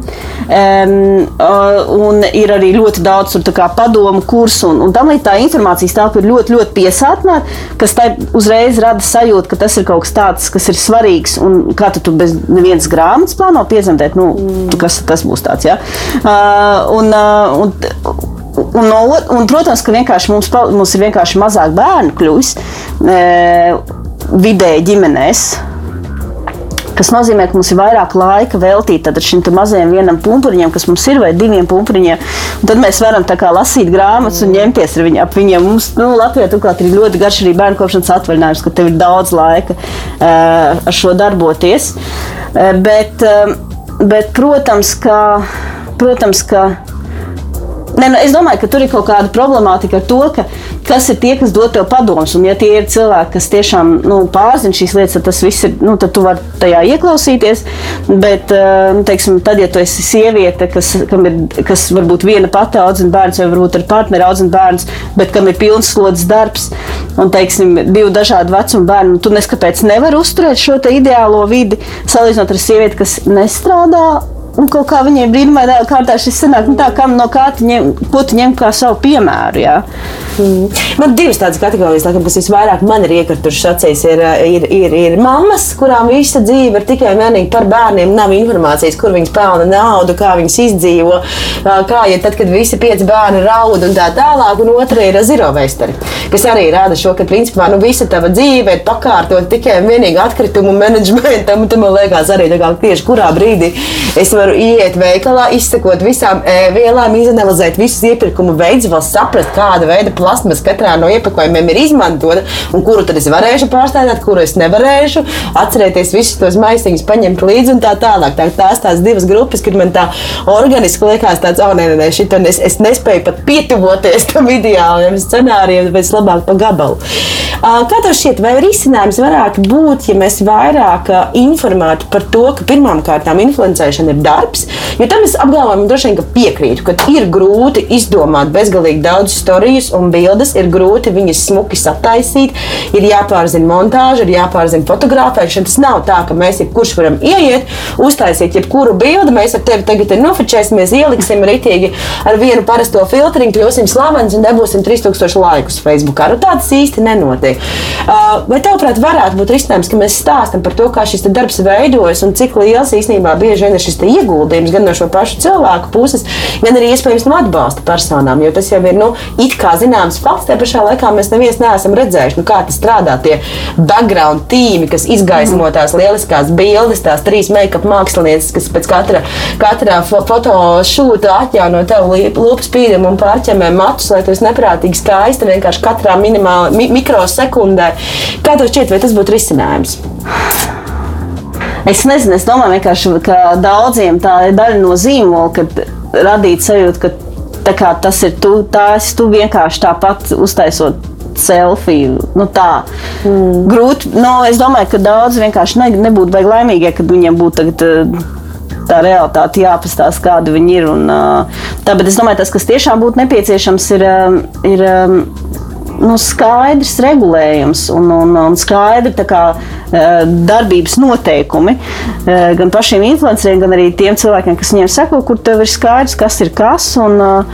[SPEAKER 3] Un ir arī ļoti daudz tur, kā, padomu kursu un, un tam līdzīgi tā informācijas telpa ir ļoti, ļoti piesātināta, kas tai uzreiz rada sajūtu, ka tas ir kaut kas tāds, kas ir svarīgs un kā tu, tu bez nevienas grāmatas plāno piedzemdēt. Nu, mm. kas, tas būs tāds. Ja? Uh, un, uh, un, Un, no, un, protams, ka mums, mums ir vienkārši mazāk bērnu kļuvis e, vidēji ģimenēs. Tas nozīmē, ka mums ir vairāk laika veltīt šim mazajam vienam pumpuriņam, kas mums ir, vai diviem pumpuriņiem. Tad mēs varam kā, lasīt grāmatas un ņemties ar viņu, ap viņiem. Mums nu, Latvijā turklāt ir ļoti garš arī bērnu kopšanas atvaļinājums, ka tev ir daudz laika uh, ar šo darboties. Uh, bet, uh, Bet, protams, ka, protams, ka Ne, nu, es domāju, ka tur ir kaut kāda problemātika ar to, ka, kas ir tie, kas dod tev padomus. Un, ja tie ir cilvēki, kas tiešām nu, pārzina šīs lietas, tad tas viss ir, nu, tad tu vari tajā ieklausīties. Bet, eh, nu, teiksim, tad, ja tu esi sieviete, kas, ir, kas varbūt viena pati audzina bērns, vai varbūt ar partneri audzina bērns, bet kam ir pilns slodzes darbs, un, teiksim, divu dažādu vecumu bērnu, tu neskapēc nevari uzturēt šo ideālo vidi, salīdzinot ar sievieti, kas nestrādā Un kaut kā viņiem brīnumainā kārtā šis sanāk, nu tā, kam no kā tu ņem, ko tu ņem kā savu piemēru. Jā.
[SPEAKER 2] Mm. Man divas tādas kategorijas, laikam, kas visvairāk man ir iekritušas acīs, ir, ir, ir, ir mammas, kurām visa dzīve ir tikai un vienīgi par bērniem. Nav informācijas, kur viņas pelna naudu, kā viņas izdzīvo, kā ja tad, kad visi pieci bērni raud un tā tālāk. Un otra ir zero veisteri, kas arī rāda šo, ka principā nu, visa tava dzīve ir pakārtot tikai un vienīgi atkritumu menedžmentam. Un tam man liekas arī tieši kurā brīdī es varu iet veikalā, izsekot visām vielām, izanalizēt visus iepirkuma veidus, vēl saprast, kāda veida plasmas katrā no iepakojumiem ir izmantota, un kuru tad es varēšu pārstrādāt, kuru es nevarēšu. Atcerēties visus tos maisiņus, paņemt līdzi un tā tālāk. Tā, tās tās divas grupas, kur man tā organiski liekas, tāds, oh, nē, nē, nē šito es, es nespēju pat pietuvoties tam ideālajam scenārijam, bet es labāk pa gabalu. Kā tev šķiet, vai risinājums varētu būt, ja mēs vairāk informētu par to, ka pirmām kārtām influencēšana ir darbs, jo tam es apgalvojumu droši vien piekrītu, ka ir grūti izdomāt bezgalīgi daudz stāstus un bildes, ir grūti viņas smuki sataisīt, ir jāpārzina montāža, ir jāpārzina fotografēšana. Tas nav tā, ka mēs jebkurš varam ieiet, uztaisīt jebkuru bildi, mēs ar tevi tagad nofočēsimies, ieliksim ritīgi ar vienu parasto filtriņu, kļūsim slavens un dabūsim 3000 laikus Facebook. Nu, tā tas īsti nenotiek. Uh, vai tavuprāt, varētu būt risinājums, ka mēs stāstam par to, kā šis darbs veidojas un cik liels īstenībā bieži vien ir šis ieguldījums gan no šo pašu cilvēku puses, gan arī iespējams no atbalsta personām, jo tas jau ir nu, it kā zināms fakts. Tajā pašā laikā mēs neviens neesam redzējuši, nu, kā tas strādā. Tie background tīmi, kas izgaismo tās lieliskās bildes, tās trīs make-up mākslinieces, kas pēc katra, katra fotošūta atjauno tev lūpas spīdumu un pārķemē matus, lai tu esi neprātīgi skaista vienkārši katrā minimāli mi mikrosekundē. Kā tev šķiet, vai tas būtu risinājums?
[SPEAKER 3] Es nezinu, es domāju, ka daudziem tā ir daļa no zīmola, kad radīt sajūtu, ka tas ir tu, tās tu vienkārši tāpat uztaisot selfiju. Nu, tā mm. grūti. Nu, es domāju, ka daudz vienkārši ne, nebūtu laimīgie, kad viņiem būtu tagad. Eh, tā realitāte jāpastāsta, kāda viņi ir. Un, eh, tā, bet es domāju, tas, kas tiešām būtu nepieciešams, ir, eh, ir nu, skaidrs regulējums un, un, un skaidri kā, eh, darbības noteikumi eh, gan pašiem influenceriem, gan arī tiem cilvēkiem, kas viņiem seko, kur tev ir skaidrs, kas ir kas. Un, Nu,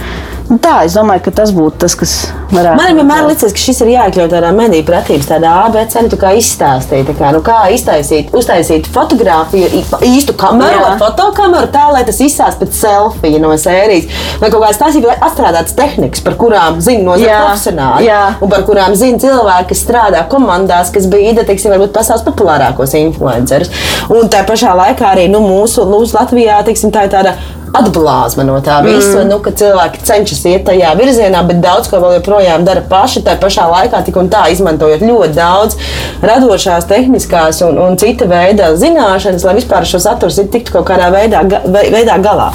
[SPEAKER 3] tā, es domāju, ka tas būtu tas, kas varētu
[SPEAKER 2] Man vienmēr liekas, ka šis ir jāiekļaut tādā mediju pratības, tādā ABC, nu, kā izstāstīt, kā, nu, kā iztaisīt, uztaisīt fotografiju, īstu kameru, fotokameru, tā, lai tas izsāst pēc selfija no sērijas. Vai kaut kādas tās ir atstrādātas tehnikas, par kurām zina no profesionāli,
[SPEAKER 3] jā.
[SPEAKER 2] un par kurām zina cilvēki, kas strādā komandās, kas bija, teiksim, varbūt pasaules populārākos influencerus. Un tā pašā laikā arī nu, mūsu Latvijā, teiksim, tā ir tāda atblāzma no tā visa. Mm. Nu, cilvēki cenšas iet tajā virzienā, bet daudz ko vēl joprojām dara paši. Tā pašā laikā tik un tā izmantojot ļoti daudz radošās, tehniskās un, un cita veida zināšanas, lai vispār šo saturu tiktu kaut kādā veidā, veidā galā.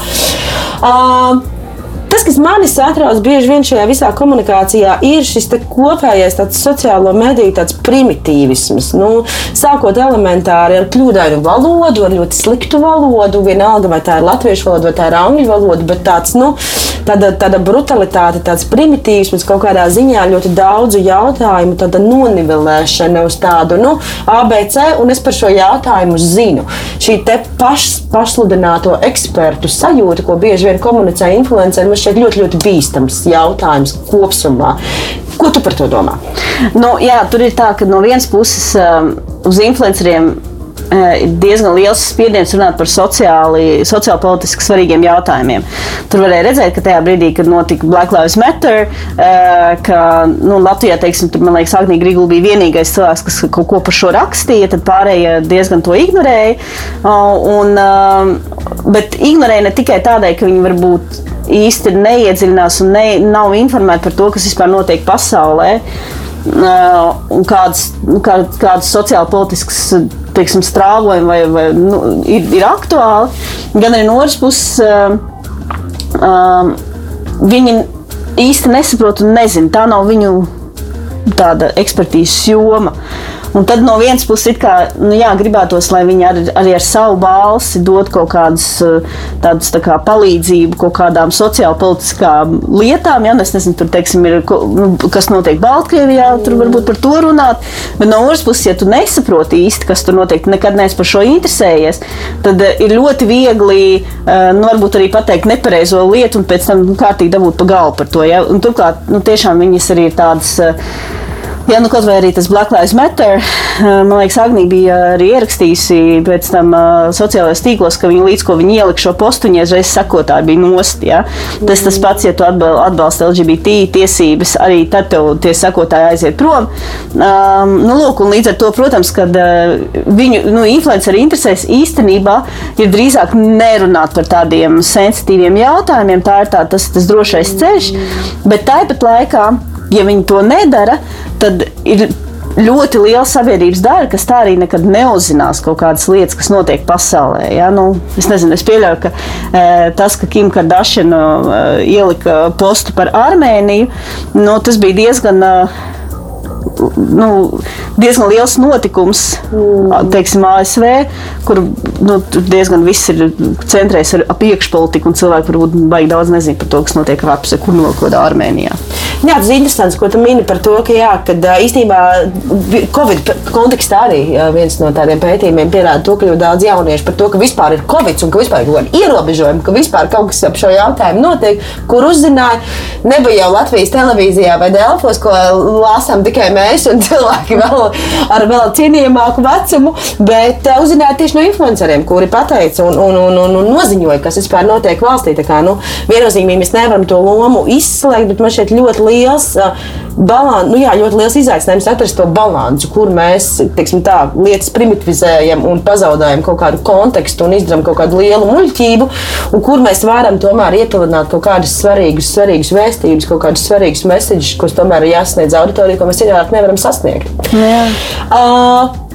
[SPEAKER 2] Uh, Tas, kas manī satrauc bieži vien šajā visā komunikācijā, ir šis kopējais sociālo mediju primitīvisms. Nu, sākot elementāri ar kļūdainu valodu, ar ļoti sliktu valodu, vienalga vai tā ir latviešu valoda vai tā ir angļu valoda, bet tāds, nu, tāda, tāda brutalitāte, tāds primitīvisms kaut kādā ziņā ļoti daudzu jautājumu nonivelēšana uz tādu nu, ABC, un es par šo jautājumu zinu. Šī paš, pašsludināto ekspertu sajūta, ko bieži vien komunicē influenceri, šķiet ļoti, ļoti bīstams jautājums kopumā. Ko tu par to domā?
[SPEAKER 3] Nu, jā, tur ir tā, ka no vienas puses um, uz influenceriem Eh, ir diezgan liels spiediens runāt par sociāli, sociāli politiski svarīgiem jautājumiem. Tur varēja redzēt, ka tajā brīdī, kad notika Black Lives Matter, eh, ka nu, Latvijā, teiksim, tur, man liekas, Agnija Grigula bija vienīgais cilvēks, kas kaut ko par šo rakstīja, tad pārējie diezgan to ignorēja. Un, bet ignorēja ne tikai tādēļ, ka viņi varbūt īsti neiedziļinās un ne, nav informēti par to, kas vispār notiek pasaulē. Un kādas, kā, kādas sociāli politiskas teiksim, strāvojumi vai, vai, nu, ir, ir aktuāli, gan arī no otras puses uh, uh, viņi īsti nesaprot un nezina. Tā nav viņu tāda ekspertīzes joma. Uh, Un tad no vienas puses, kā, nu, jā, gribētos, lai viņi ar, arī ar savu balsi dod kaut kādas eh, tādas tā kā palīdzību kaut kādām sociālpolitiskām lietām. Ja? Es nezinu, tur, teiksim, ir, nu, kas notiek Baltkrievijā, tur varbūt par to runāt. Bet no otras puses, ja tu nesaproti īsti, kas tur notiek, nekad neesi par šo interesējies, tad eh, ir ļoti viegli, eh, nu, varbūt arī pateikt nepareizo lietu un pēc tam kārtīgi dabūt pa galvu par to. Ja? Un, turklāt, nu, tiešām viņas arī ir tādas Jā, nu kaut vai arī tas Black Lives Matter. Eh, man liekas, Agnija bija arī ierakstījusi pēc tam uh, sociālajos tīklos, ka viņa līdz ko viņa ielika šo postu, viņa reiz sekotāji bija nost. Ja? Tas tas pats, ja tu atbalsti LGBT tiesības, arī tad tev tie sekotāji aiziet prom. Um, nu, lūk, līdz ar to, protams, kad uh, viņu nu, influenceri interesēs īstenībā ir drīzāk nerunāt par tādiem sensitīviem jautājumiem. Tā ir tā, tas, tas drošais ceļš, bet tāpat laikā ja viņi to nedara, tad ir ļoti liela sabiedrības daļa, kas tā arī nekad neuzzinās kaut kādas lietas, kas notiek pasaulē. Ja? Nu, es nezinu, es pieļauju, ka e, tas, ka Kim Kardashian e, ielika postu par Armēniju, nu, tas bija diezgan. E, nu, diezgan liels notikums, mm. teiksim, ASV, kur nu, diezgan viss ir centrējies ar iekšpolitiku, un cilvēki varbūt baigi daudz nezina par to, kas notiek ārpusē, kur no kaut kādā Armēnijā.
[SPEAKER 2] Jā, tas ir interesants, ko tu mini par to, ka jā, kad, īstenībā Covid kontekstā arī viens no tādiem pētījumiem pierāda to, ka ļoti daudz jauniešu par to, ka vispār ir Covid un ka vispār ir kaut kādi ierobežojumi, ka vispār kaut kas ap šo jautājumu notiek, kur uzzināja, nebija jau Latvijas televīzijā vai Delfos, ko lāsām tikai mēs un cilvēki vēl ar vēl cienījamāku vecumu, bet uzzinājāt tieši no influenceriem, kuri pateica un, un, un, un, un noziņoja, kas vispār notiek valstī. Tā kā, nu, viennozīmīgi mēs nevaram to lomu izslēgt, bet man šeit ļoti liels, balan, nu, jā, ļoti liels izaicinājums atrast to balansu, kur mēs teiksim, tā, lietas primitivizējam un pazaudējam kaut kādu kontekstu un izdarām kaut kādu lielu muļķību, un kur mēs varam tomēr iepilināt kaut kādus svarīgus, svarīgus vēstījumus, kaut kādus svarīgus mēsīņus, kurus tomēr ir jāsniedz auditorijai, ko mēs citādi nevaram sasniegt. Jā. Uh,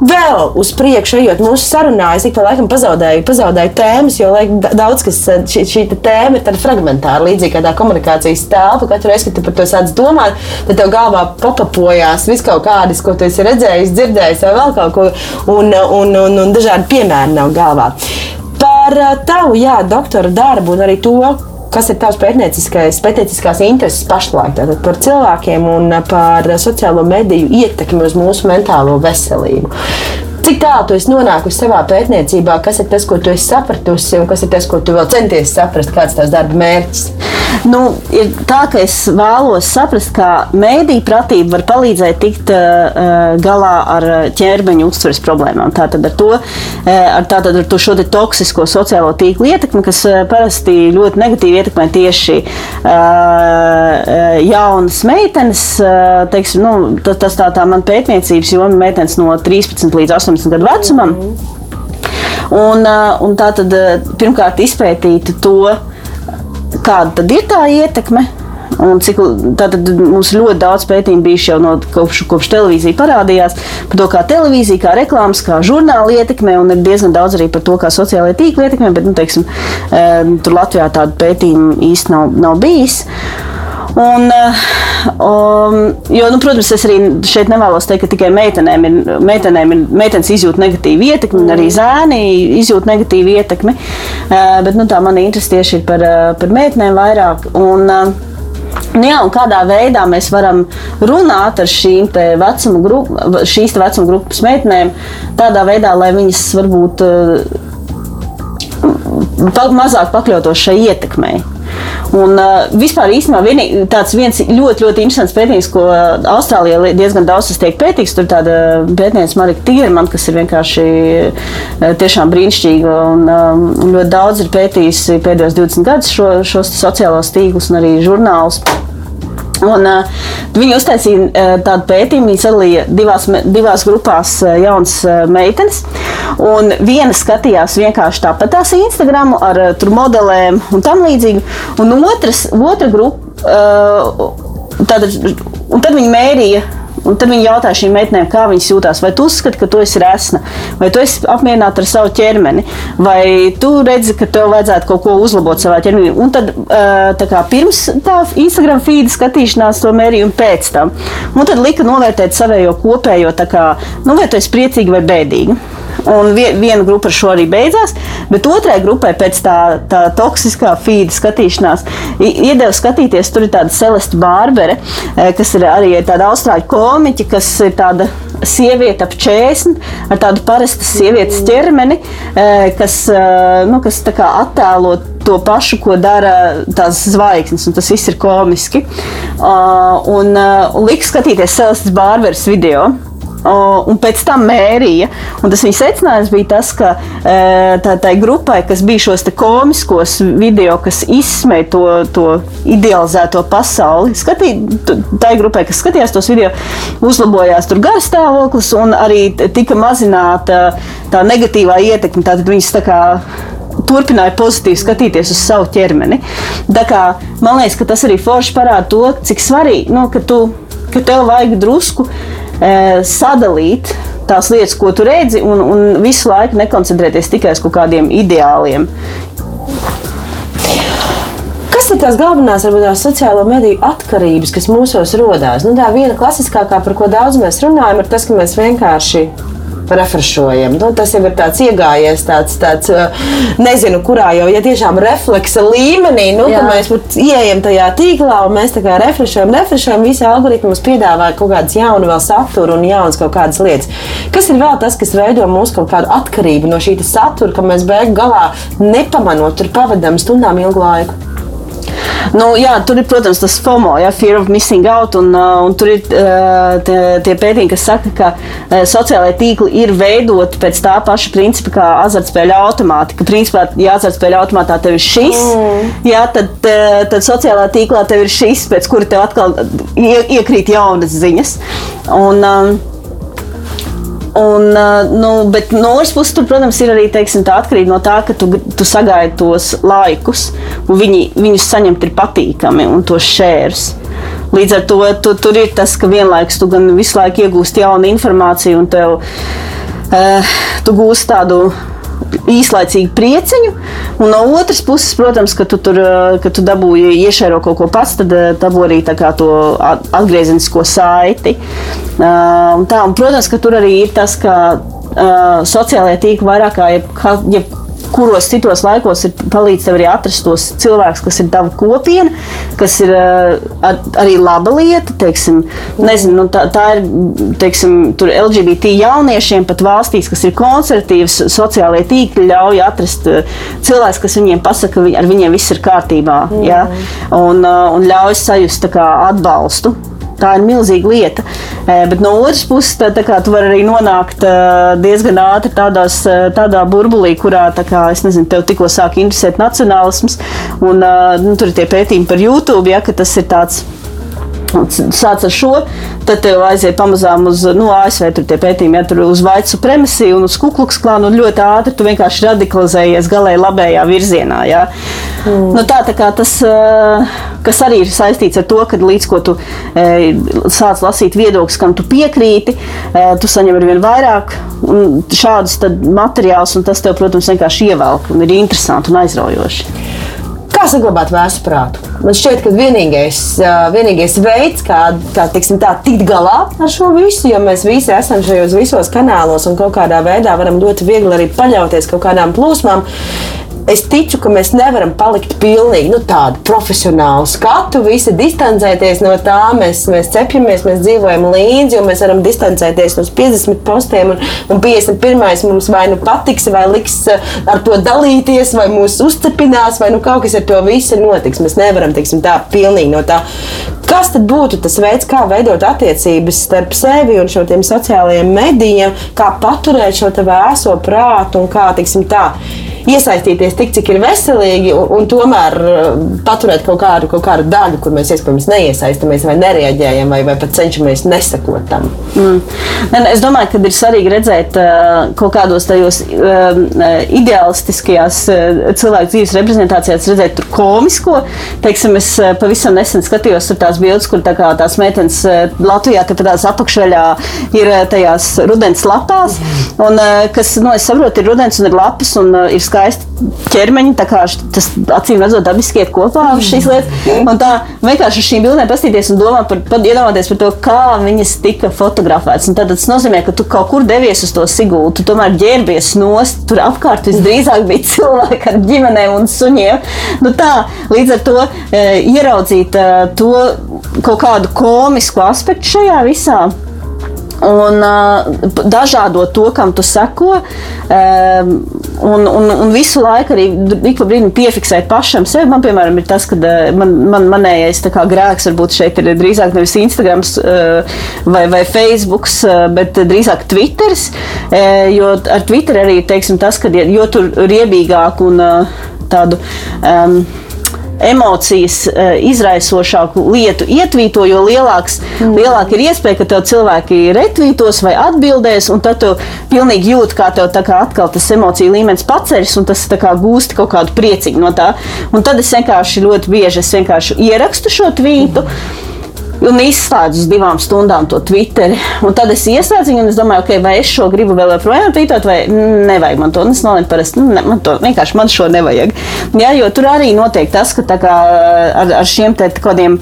[SPEAKER 2] vēl uz priekšu, ejot mūsu sarunā, es ik pa laikam pazaudēju, pazaudēju tēmas, jo laik, daudz kas šī, šī tēma ir tāda līdzīga kā tā komunikācijas telpa. Katru reizi, kad tu par to sāc domāt, tad tev galvā papapojās viss kaut kādas, ko tu esi redzējis, dzirdējis vai vēl kaut ko, un, un, un, un dažādi piemēri nav galvā. Par tavu, jā, doktora darbu un arī to, kas ir tavs pētnieciskais, pētnieciskās intereses pašlaik tātad par cilvēkiem un par sociālo mediju ietekmi uz mūsu mentālo veselību. Cik tālu tu esi nonākusi savā pētniecībā, kas ir tas, ko tu esi sapratusi, un kas ir tas, ko tu vēl centies saprast, kāds ir tavs darba mērķis?
[SPEAKER 3] Nu, ir tā, ka es vēlos saprast, kā mēdīņu pratība var palīdzēt tikt uh, galā ar ķermeņa uztveres problēmām. Tātad ar to, uh, ar, tātad ar to šo toksisko sociālo tīklu ietekmi, kas uh, parasti ļoti negatīvi ietekmē tieši uh, jaunas meitenes. Uh, teiksim, nu, tas tā, tā man pētniecības joma meitenes no 13 līdz 18 gadu vecumam. Un, uh, un tā tad pirmkārt izpētīt to, kāda ir tā ietekme. Un cik, tātad mums ļoti daudz pētījumu bija jau no kopš, kopš televīzija parādījās par to, kā televīzija, kā reklāmas, kā žurnāla ietekmē, un ir diezgan daudz arī par to, kā sociālajā tīkla ietekmē, bet, nu, teiksim, tur Latvijā tādu pētījumu īsti nav, nav bijis. Un, um, jo, nu, protams, es arī šeit nevēlos teikt, ka tikai meitenēm ir, meitenēm ir meitenes izjūt negatīvu ietekmi, un arī zēni izjūt negatīvu ietekmi. Uh, bet nu, tā mana interese tieši ir par, par meitenēm vairāk. Un, uh, Nu jā, kādā veidā mēs varam runāt ar šīm vecuma, grup, šīs vecuma grupas meitenēm, tādā veidā, lai viņas varbūt uh, mazāk pakļautos šai ietekmei. Un, uh, vispār īstenībā vienī, tāds viens ļoti, ļoti interesants pētījums, ko Austrālijā diezgan daudz tiek pētīts. Tur tāda pētniece Marika Tīrman, kas ir vienkārši uh, tiešām brīnišķīga un um, ļoti daudz ir pētījusi pēdējos 20 gadus šo, šos sociālos tīklus un arī žurnālus. Un, uh, viņi uztaisīja uh, tādu pētījumu, viņi sadalīja divās, divās grupās uh, jaunas uh, meitenes. Un viena skatījās vienkārši tāpat tās Instagram ar uh, modelēm un tam līdzīgi. Un otras, otra grupa, uh, un tad viņi mērīja Un tad viņi jautāja šīm meitenēm, kā viņas jūtas. Vai tu uzskati, ka tu esi resna, vai tu esi apmierināta ar savu ķermeni, vai tu redzi, ka tev vajadzētu kaut ko uzlabot savā ķermenī. Un tad kā, pirms tā Instagram feed skatīšanās to mērīju un pēc tam. Un tad lika novērtēt savējo kopējo, kā, nu, vai tu esi priecīga vai bēdīga. Un viena grupa ar šo arī beidzās, bet otrai grupai pēc tā, tā toksiskā feeda skatīšanās iedeva skatīties. Tur ir tāda Celeste Bārbere, eh, kas ir arī tāda austrāļu komiķa, kas ir tāda sieviete ap 40 ar tādu parastu sievietes ķermeni, eh, kas, eh, nu, kas attēlo to pašu, ko dara tās zvaigznes, un tas viss ir komiski. Un, un liks skatīties Celestes Bārberes video un pēc tam mērīja. Un tas viņa secinājums bija tas, ka e, tā, tai grupai, kas bija šos komiskos video, kas izsmeja to, to idealizēto pasauli, skatīt, tai grupai, kas skatījās tos video, uzlabojās tur garstāvoklis un arī tika mazināta tā negatīvā ietekme. Tātad viņas tā kā turpināja pozitīvi skatīties uz savu ķermeni. Kā, man liekas, ka tas arī forši parāda to, cik svarīgi, nu, ka, tu, ka tev vajag drusku sadalīt tās lietas, ko tu redzi, un, un visu laiku nekoncentrēties tikai uz kaut kādiem ideāliem.
[SPEAKER 2] Kas ir tās galvenās, varbūt tās sociālo mediju atkarības, kas mūsos rodās? Nu, tā viena klasiskākā, par ko daudz mēs runājam, ir tas, ka mēs vienkārši refrešojam. Nu, tas jau ir tāds iegājies, tāds, tāds nezinu, kurā jau ja tiešām refleksa līmenī, nu, ka mēs ieejam tajā tīklā un mēs tā kā refrešojam, refrešojam, visi algoritmi mums piedāvā kaut kādas jaunu vēl saturu un jaunas kaut kādas lietas. Kas ir vēl tas, kas veido mūsu kaut kādu atkarību no šī satura, ka mēs beigu galā nepamanot, tur pavadām stundām ilgu laiku?
[SPEAKER 3] Nu, jā, tur ir, protams, tas FOMO, ja, fear of missing out, un, uh, un tur ir uh, tie, tie pētījumi, kas saka, ka uh, sociālai tīkli ir veidoti pēc tā paša principa kā azartspēļu automāti. Ka, principā, ja azartspēļu automātā tev ir šis, mm. jā, tad, tad sociālā tīklā tev ir šis, pēc kura tev atkal iekrīt jaunas ziņas. Un, um, Un, nu, bet no otras puses, tur, protams, ir arī teiksim, atkarība no tā, ka tu, tu sagaidi tos laikus, un viņi, viņus saņemt ir patīkami un tos šērus. Līdz ar to tu, tur ir tas, ka vienlaikus tu gan visu laiku iegūsti jaunu informāciju, un tev, uh, tu gūsi tādu īslaicīgu prieciņu, un no otras puses, protams, ka tu tur ka tu dabūji iešēro kaut ko pats, tad dabūji arī to atgriezenisko saiti. Uh, tā, un, protams, ka tur arī ir tas, ka uh, sociālajie tīkli vairāk kā jeb, jeb kuros citos laikos ir palīdz tev arī atrast tos cilvēkus, kas ir tava kopiena, kas ir ar, arī laba lieta. Teiksim, nezinu, nu, tā, tā ir teiksim, LGBT jauniešiem pat valstīs, kas ir konservatīvas, sociālajie tīkli ļauj atrast cilvēkus, kas viņiem pasaka, ka ar viņiem viss ir kārtībā. Mm. Ja? Un, un ļauj sajust atbalstu. Tā ir milzīga lieta. Bet no otras puses, tā, tā kā tu vari arī nonākt diezgan ātri tādās, tādā burbulī, kurā, kā, nezinu, tev tikko sāk interesēt nacionālisms, un nu, tur ir tie pētījumi par YouTube, ja, ka tas ir tāds sāc ar šo, tad tev aiziet pamazām uz nu, ASV, tur tie pētījumi, ja tur uz vaicu supremesiju un uz kukluks klānu, un ļoti ātri tu vienkārši radikalizējies galēji labējā virzienā. Ja? Mm. Nu, tā, tā kā tas, kas arī ir saistīts ar to, ka līdz ko tu sāc lasīt viedokļus, kam tu piekrīti, tu saņem ar vien vairāk šādus materiālus, un tas tev, protams, vienkārši ievelk un ir interesanti un aizraujoši.
[SPEAKER 2] Kā saglabāt vēsu prātu? Man šķiet, ka vienīgais, vienīgais veids, kā, kā tiksim, tā, tikt galā ar šo visu, jo mēs visi esam šajos visos kanālos un kaut kādā veidā varam ļoti viegli arī paļauties kaut kādām plūsmām, es ticu, ka mēs nevaram palikt pilnīgi nu, tādu profesionālu skatu, visi distancēties no tā. Mēs, mēs cepjamies, mēs dzīvojam līdzi, un mēs varam distancēties no 50 postiem. Un, un 51. mums vai nu patiks, vai liks eh, ar to dalīties, vai mūs uzcepinās, vai nu kaut kas ar to visu notiks. Mēs nevaram teiksim, tā pilnīgi no tā. Kas tad būtu tas veids, kā veidot attiecības starp sevi un šo sociālajiem medijiem, kā paturēt šo vēso prātu un kā, teiksim, tā iesaistīties tik, cik ir veselīgi, un, un tomēr uh, paturēt kaut kādu, kaut kādu daļu, kur mēs iespējams neiesaistamies vai nereaģējam, vai, vai pat cenšamies nesakot tam. Mm.
[SPEAKER 3] Es domāju, ka ir svarīgi redzēt uh, kaut kādos tajos uh, ideālistiskajās cilvēku dzīves reprezentācijās, redzēt tur komisko. Teiksim, es pavisam nesen skatījos tur tās bildes, kur tā kā tās meitenes Latvijā, ka tādās apakšveļā ir tajās rudens lapās, un kas, nu, es saprotu, ir rudens un ir lapas un ir skaisti ķermeņi. Tas acīm redzot, dabiski iet kopā šīs lietas. Un tā vienkārši ar šīm bildēm paskatīties un domāt par, par, iedomāties par to, kā viņas tika fotografētas. Un tad tas nozīmē, ka tu kaut kur devies uz to sigūlu, tu tomēr ģērbies nost. Tur apkārt visdrīzāk bija cilvēki ar ģimenēm un suņiem. Nu tā, līdz ar to e, ieraudzīt e, to kaut kādu komisku aspektu šajā visā un uh, dažādo to, kam tu seko. Um, un, un, un visu laiku arī ik pa brīdim piefiksēt pašam sevi. Man, piemēram, ir tas, ka man, man, manējais grēks varbūt šeit ir drīzāk nevis Instagram uh, vai, vai Facebook, uh, bet drīzāk Twitter. Uh, jo ar Twitter arī teiksim, tas, ka jo tur riebīgāk un uh, tādu. Um, emocijas eh, izraisošāku lietu ietvīto, jo lielāks, mm. lielāka ir iespēja, ka tev cilvēki retvītos vai atbildēs, un tad tu pilnīgi jūti, kā tev kā atkal tas emociju līmenis paceļas, un tas kā gūsti kaut kādu prieciņu no tā. Un tad es vienkārši ļoti bieži vienkārši ierakstu šo tvītu. Mm un izslēdzu uz divām stundām to Twitteri. Un tad es ieslēdzu viņu, un es domāju, okay, vai es šo gribu vēl joprojām tvītot, vai nevajag man to. Un es nolēmu, parasti, nu, ne, man to vienkārši man šo nevajag. Jā, jo tur arī notiek tas, ka kā, ar, ar šiem te kādiem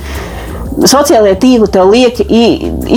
[SPEAKER 3] sociālajie tīkli tev liek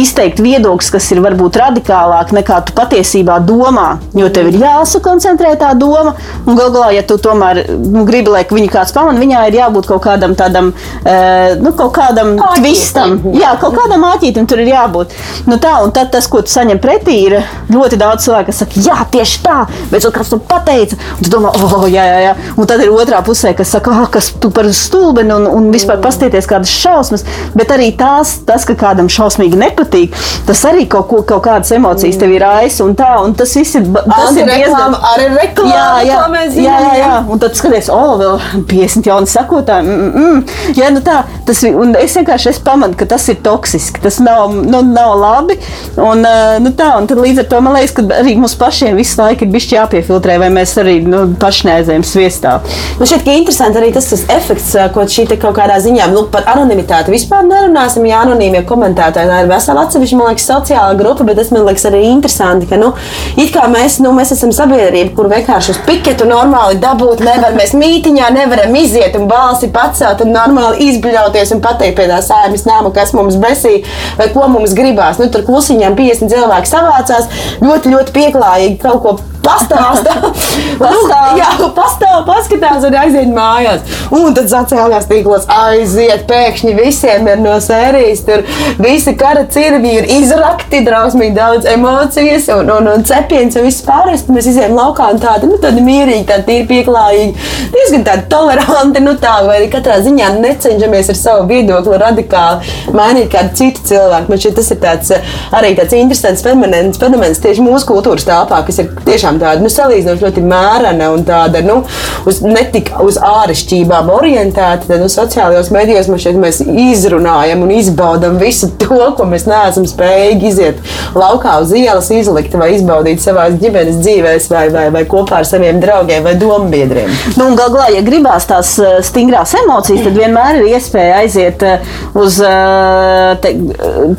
[SPEAKER 3] izteikt viedokļus, kas ir varbūt radikālāk nekā tu patiesībā domā. Jo tev ir jāsakoncentrē tā doma, un galu galā, ja tu tomēr nu, gribi, lai viņu kāds pamana, viņai ir jābūt kaut kādam tādam, uh, nu, kaut kādam āķītim. tvistam. Jā, kaut kādam āķītam tur ir jābūt. Nu, tā, un tad tas, ko tu saņem pretī, ir ļoti daudz cilvēku, kas saka, jā, tieši tā, bet kāds to pateica. Un tu domā, oh, jā, jā, jā. Un tad ir otrā pusē, kas saka, ah, kas tu par stulbeni un, un vispār pastieties kādas šausmas. Bet arī tās, tas, ka kādam šausmīgi nepatīk, tas arī kaut, ko, kaut kādas emocijas tev ir aizsmeļs un tā. Un tas viss ir, tas
[SPEAKER 2] ir diezgan
[SPEAKER 3] arī
[SPEAKER 2] reklāma. Jā, jā,
[SPEAKER 3] zinām, jā, jā, jā. Un tad skaties, o, oh, vēl 50 jauni sekotāji. Mm, mm, mm. Jā, nu tā, tas, un es vienkārši es pamanu, ka tas ir toksiski, tas nav, nu, nav labi. Un, nu, tā, un tad līdz ar to man liekas, ka arī mums pašiem visu laiku ir bijis jāpiefiltrē, vai mēs arī nu, paši neaizējam sviestā.
[SPEAKER 2] Man šķiet, ka interesanti arī tas, tas efekts, ko šī kaut kādā ziņā nu, par anonimitāti vispār nerunāsim, ja anonīmie komentētāji. Tā ir vesela atsevišķa, man liekas, sociāla grupa, bet tas man liekas arī interesanti, ka, nu, it kā mēs, nu, mēs esam sabiedrība, kur vienkārši uz piketu normāli dabūt nevar. Mēs mītiņā nevaram iziet un balsi pacelt un normāli izbļauties un pateikt pie tā sēmas nāma, kas mums besī vai ko mums gribās. Nu, tur klusiņām 50 cilvēki savācās ļoti, ļoti pieklājīgi kaut ko pastāstā.
[SPEAKER 3] Pastāv.
[SPEAKER 2] Jā, pastāv, paskatās un aiziet mājās. Un tad sociālajās tīklos aiziet, pēkšņi visiem ir no sērijas. Tur visi kara cirvi ir izrakti, drausmīgi daudz emocijas un, un, un cepiens un viss pārējais. Mēs izējām laukā un tādi, nu, tādi mierīgi, tādi tīri pieklājīgi, diezgan tādi toleranti, nu tā, vai arī katrā ziņā necenšamies ar savu viedokli radikāli mainīt kādu citu cilvēku. Man šķiet, tas ir tāds, eh, arī tāds interesants fenomens, fenomens tieši mūsu kultūras telpā, kas ir tiešām tāda, nu, salīdzinoši ļoti mērena un tāda, nu, uz, ne tik uz āršķībām orientēta, tad, nu, sociālajos medijos man šķiet, mēs izrunājam un izbaudam visu to, ko mēs neesam spējīgi iziet laukā uz ielas, izlikt vai izbaudīt savā ģimenes dzīvēs vai, vai, vai kopā ar saviem draugiem vai dombiedriem.
[SPEAKER 3] Nu, Galu galā, ja gribās tās eh, stingrās emocijas, tad vienmēr ir iespēja aiziet eh, uz eh, te,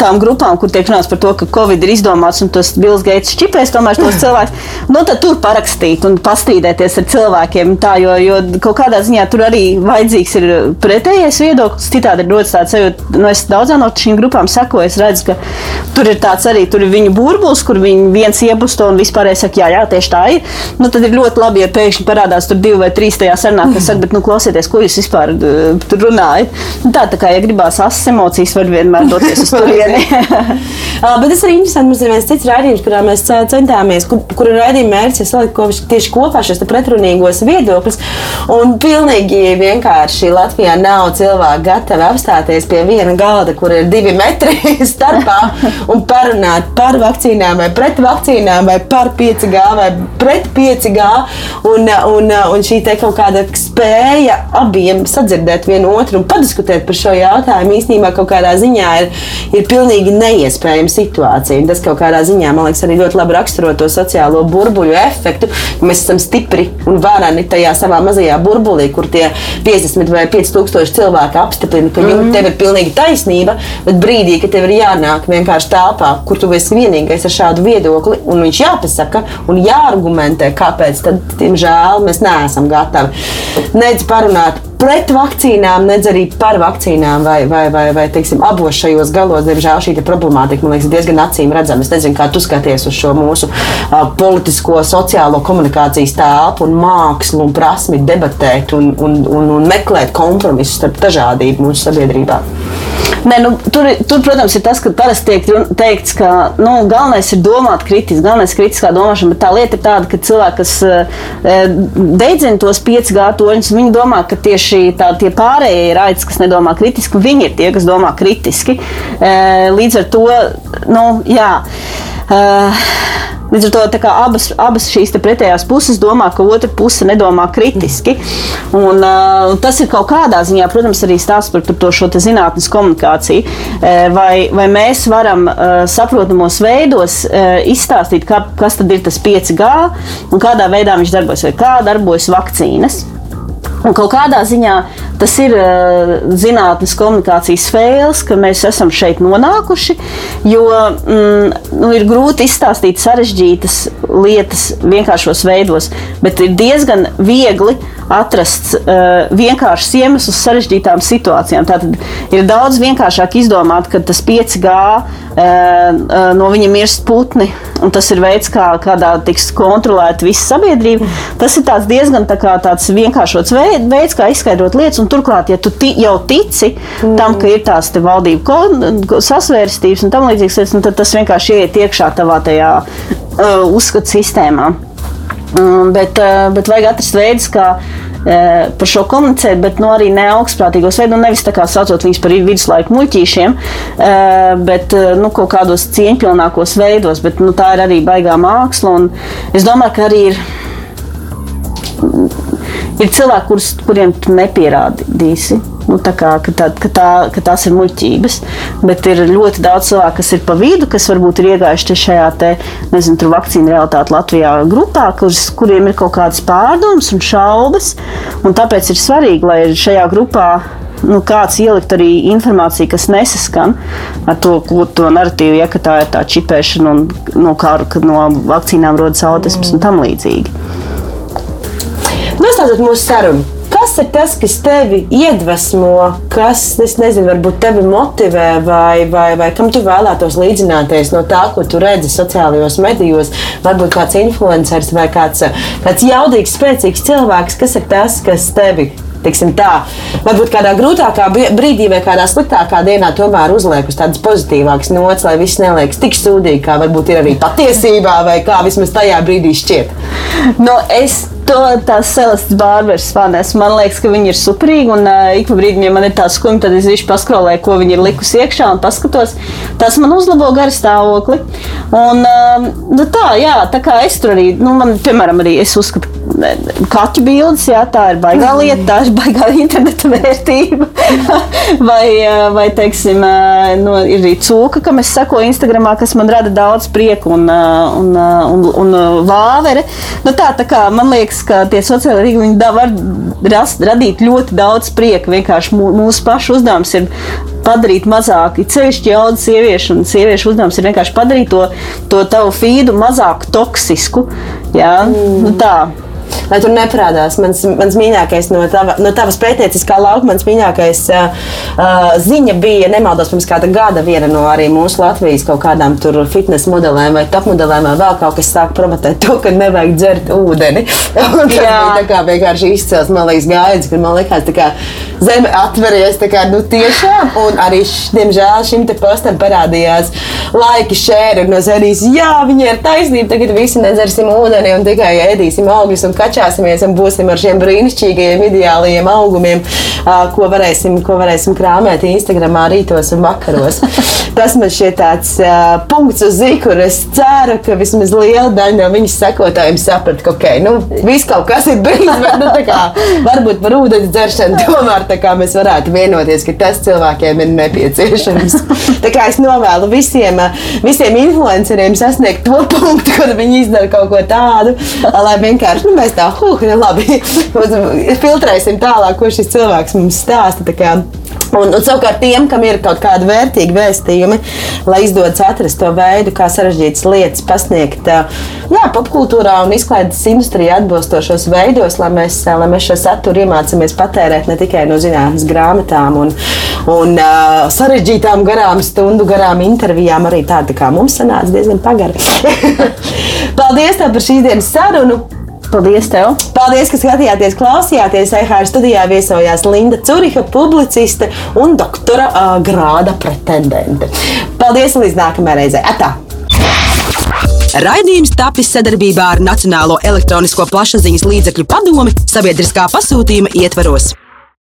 [SPEAKER 3] tām grupām, kur tiek runāts par to, ka Covid ir izdomāts un tas Bills Gates čipēs tomēr tos cilvēkus. Nu, tad tur parakstīt un pastrīdēties ar cilvēkiem. Tā, jo, jo kaut kādā ziņā tur arī vajadzīgs ir pretējais viedoklis. Citādi ir dots tāds, jo nu, es daudzām no šīm grupām sekoju. Es redzu, ka tur ir tāds arī ir viņu burbulis, kur viņi viens iebusto un vispārēji saka, jā, jā, tieši tā ir. Nu, tad ir ļoti labi, ja pēkšņi parādās tur divi vai trīs tajā sarunā, kas saka, bet, nu, klausieties, ko jūs vispār uh, tur runājat. Nu, tā, tā kā, ja gribās asas emocijas, var vienmēr doties uz turieni.
[SPEAKER 2] Uh, bet tas arī interesanti. Mums ir viens cits raidījums, kurā mēs uh, centāmies, kur, kur raidījuma mērķis ir salikt ko- tieši kopā šos pretrunīgos viedokļus. Un pilnīgi vienkārši Latvijā nav cilvēki gatavi apstāties pie viena galda, kur ir divi metri starpā un parunāt par vakcīnām vai pret vakcīnām vai par 5G vai pret 5G. Un, un, un šī te kaut kāda spēja abiem sadzirdēt vienu otru un padiskutēt par šo jautājumu īstenībā kaut kādā ziņā ir, ir pilnīgi neiespējama situācija. Un tas kaut kādā ziņā, man liekas, arī ļoti labi raksturo to sociālo burbuļu efektu. ka Mēs esam stipri un varani tajā savā mazajā burbulī, kur tie 50 vai 5000 cilvēki apstiprina, ka mm. tev ir pilnīgi taisnība, bet brīdī, kad tev ir jānāk vienkārši telpā, kur tu esi vienīgais ar šādu viedokli, un viņš jāpasaka un jāargumentē, kāpēc, tad, diemžēl, mēs neesam gatavi nedz parunāt pret vakcīnām, nedz arī par vakcīnām, vai, vai, vai, vai teiksim, abos šajos galos, diemžēl, šī problemātika man liekas diezgan acīm redzama. Es nezinu, kā tu skaties uz šo mūsu uh, politisko, sociālo komunikācijas telpu un mākslu un prasmi debatēt un, un, un, un meklēt kompromisus starp dažādību mūsu sabiedrībā.
[SPEAKER 3] Nē, nu, tur, tur, protams, ir tas, ka parasti tiek teikts, ka nu, galvenais ir domāt kritiski, galvenais ir kritiskā domāšana. Bet tā lieta ir tāda, ka cilvēki, kas uh, deidzina tos 5G toņus, viņi domā, ka tieši tā, tie pārējie ir aicis, kas nedomā kritiski, un viņi ir tie, kas domā kritiski. Uh, līdz ar to, nu, jā. Uh, Līdz ar to abas, abas šīs pretējās puses domā, ka otra puse nedomā kritiski. Un, uh, tas ir kaut kādā ziņā, protams, arī stāsts par, par to zinātnes komunikāciju. Uh, vai, vai mēs varam uh, saprotamos veidos uh, izstāstīt, kā, kas ir tas 5G un kādā veidā viņš darbojas, vai kā darbojas vakcīnas. Un kaut kādā ziņā tas ir uh, zinātnīs komunikācijas fails, ka mēs esam šeit nonākuši. Jo mm, nu, ir grūti izstāstīt sarežģītas lietas vienkāršos veidos, bet ir diezgan viegli atrast uh, vienkāršus iemeslus sarežģītām situācijām. Tātad ir daudz vienkāršāk izdomāt, ka tas 5G uh, uh, no viņa mirst putni, un tas ir veids, kā, kādā tiks kontrolēta visa sabiedrība. Tas ir diezgan tā kā, tāds vienkāršots veids, veids, kā izskaidrot lietas. Un turklāt, ja tu ti, jau tici mm. tam, ka ir tās valdību sasvērstības un tam līdzīgas lietas, nu, tad tas vienkārši ieiet iekšā tavā tajā uh, uzskatu sistēmā. Mm, Bet, uh, bet vajag atrast veidus, kā uh, par šo komunicēt, bet nu, arī ne augstprātīgos veidos, nu, nevis tā kā saucot viņus par viduslaiku muļķīšiem, uh, bet uh, nu, kaut kādos cieņpilnākos veidos. Bet, nu, tā ir arī baigā māksla. un Es domāju, ka arī ir ir cilvēki, kurus, kuriem tu nepierādīsi. Nu, tā kā, ka, tā, ka, tā, ka tās ir muļķības, bet ir ļoti daudz cilvēku, kas ir pa vidu, kas varbūt ir iegājuši šajā te, nezinu, tur vakcīnu realitāte Latvijā grupā, kurus, kuriem ir kaut kādas pārdomas un šaubas. Un tāpēc ir svarīgi, lai šajā grupā nu, kāds ielikt arī informāciju, kas nesaskan ar to, to narratīvu, ja tā ir tā čipēšana un no, kā, no vakcīnām rodas autisms un tam līdzīgi.
[SPEAKER 2] Nostāstot mūsu sarunu. Kas ir tas, kas tevi iedvesmo, kas, nezinu, varbūt tevi motivē, vai, vai, vai kam tu vēlētos līdzināties no tā, ko tu redzi sociālajos medijos? Varbūt kāds influenceris vai kāds, kāds jaudīgs, spēcīgs cilvēks, kas ir tas, kas tevi teiksim, tā, varbūt kādā grūtākā brīdī vai kādā sliktākā dienā tomēr uzliek uz tādas pozitīvākas nots, lai viss neliekas tik sūdīgi, kā varbūt ir arī patiesībā, vai kā vismaz tajā brīdī šķiet.
[SPEAKER 3] No, es to tās Celestas Bārberas fanes. Man liekas, ka viņi ir superīgi. Un uh, ik pa brīdim, ja man ir tāds skumji, tad es viņš paskrolēju, ko viņi ir likusi iekšā un paskatos. Tas man uzlabo garu stāvokli. Un, uh, nu tā, jā, tā kā es tur arī, nu, man, piemēram, arī es uzskatu, kaķu bildes, jā, tā ir baigā mm. lieta, tā ir baigā interneta vērtība. vai, vai, teiksim, nu, ir arī cūka, kam es sekoju Instagramā, kas man rada daudz prieku un, un, un, un vāvere. Nu, tā, tā kā man liekas, liekas, ka tie sociālie rīki var rast, radīt ļoti daudz prieka. Vienkārši mūsu pašu uzdevums ir padarīt mazāk, ceļšķi jaunu sieviešu, un sieviešu uzdevums ir vienkārši padarīt to, to tavu feedu mazāk toksisku. Jā, mm. tā
[SPEAKER 2] lai tur neparādās. Mans, mans mīļākais no, tava, no tavas pētnieciskā lauka, mans mīļākais uh, ziņa bija, nemaldos, pirms kāda gada viena no arī mūsu Latvijas kaut kādām tur fitnes modelēm vai top modelēm vai vēl kaut kas sāk promotēt to, ka nevajag dzert ūdeni. Un tas Jā. bija tā kā vienkārši izcels, liekas, gaids, kad man liekas, tā kā zeme atveries, tā kā, nu tiešām, un arī, š, diemžēl, šim te postam parādījās laiki šēri no serijas, jā, viņi ir taisnība, tagad visi nedzersim ūdeni un tikai ēdīsim augļus un kačāsimies un būsim ar šiem brīnišķīgajiem ideālajiem augumiem, ko varēsim, ko varēsim krāmēt Instagramā rītos un vakaros. Tas man šķiet tāds punkts uz zīku, kur es ceru, ka vismaz liela daļa no viņas sekotājiem saprata, ka ok, nu, viss kaut kas ir bijis, bet nu, kā, varbūt par ūdens dzeršanu tomēr mēs varētu vienoties, ka tas cilvēkiem ir nepieciešams. Tā kā es novēlu visiem, visiem influenceriem sasniegt to punktu, kad viņi izdara kaut ko tādu, lai vienkārši nu, mēs tā, huh, nu, labi, filtrēsim tālāk, ko šis cilvēks mums stāsta. Un, un savukārt tiem, kam ir kaut kāda vērtīga vēstījumi, lai izdodas atrast to veidu, kā sarežģītas lietas pasniegt jā, popkultūrā un izklaides industrijā atbilstošos veidos, lai mēs, lai mēs šo saturu iemācāmies patērēt ne tikai no zinātnes grāmatām un, un uh, sarežģītām garām stundu garām intervijām, arī tāda kā mums sanāca diezgan pagara. Paldies par šīs dienas sarunu!
[SPEAKER 3] Paldies tev!
[SPEAKER 2] Paldies, ka skatījāties, klausījāties. EHR studijā viesojās Linda Curiha, publiciste un doktora uh, grāda pretendente. Paldies un līdz nākamajai reizei! Atā!
[SPEAKER 1] Raidījums tapis sadarbībā ar Nacionālo elektronisko plašsaziņas līdzekļu padomi sabiedriskā pasūtījuma ietvaros.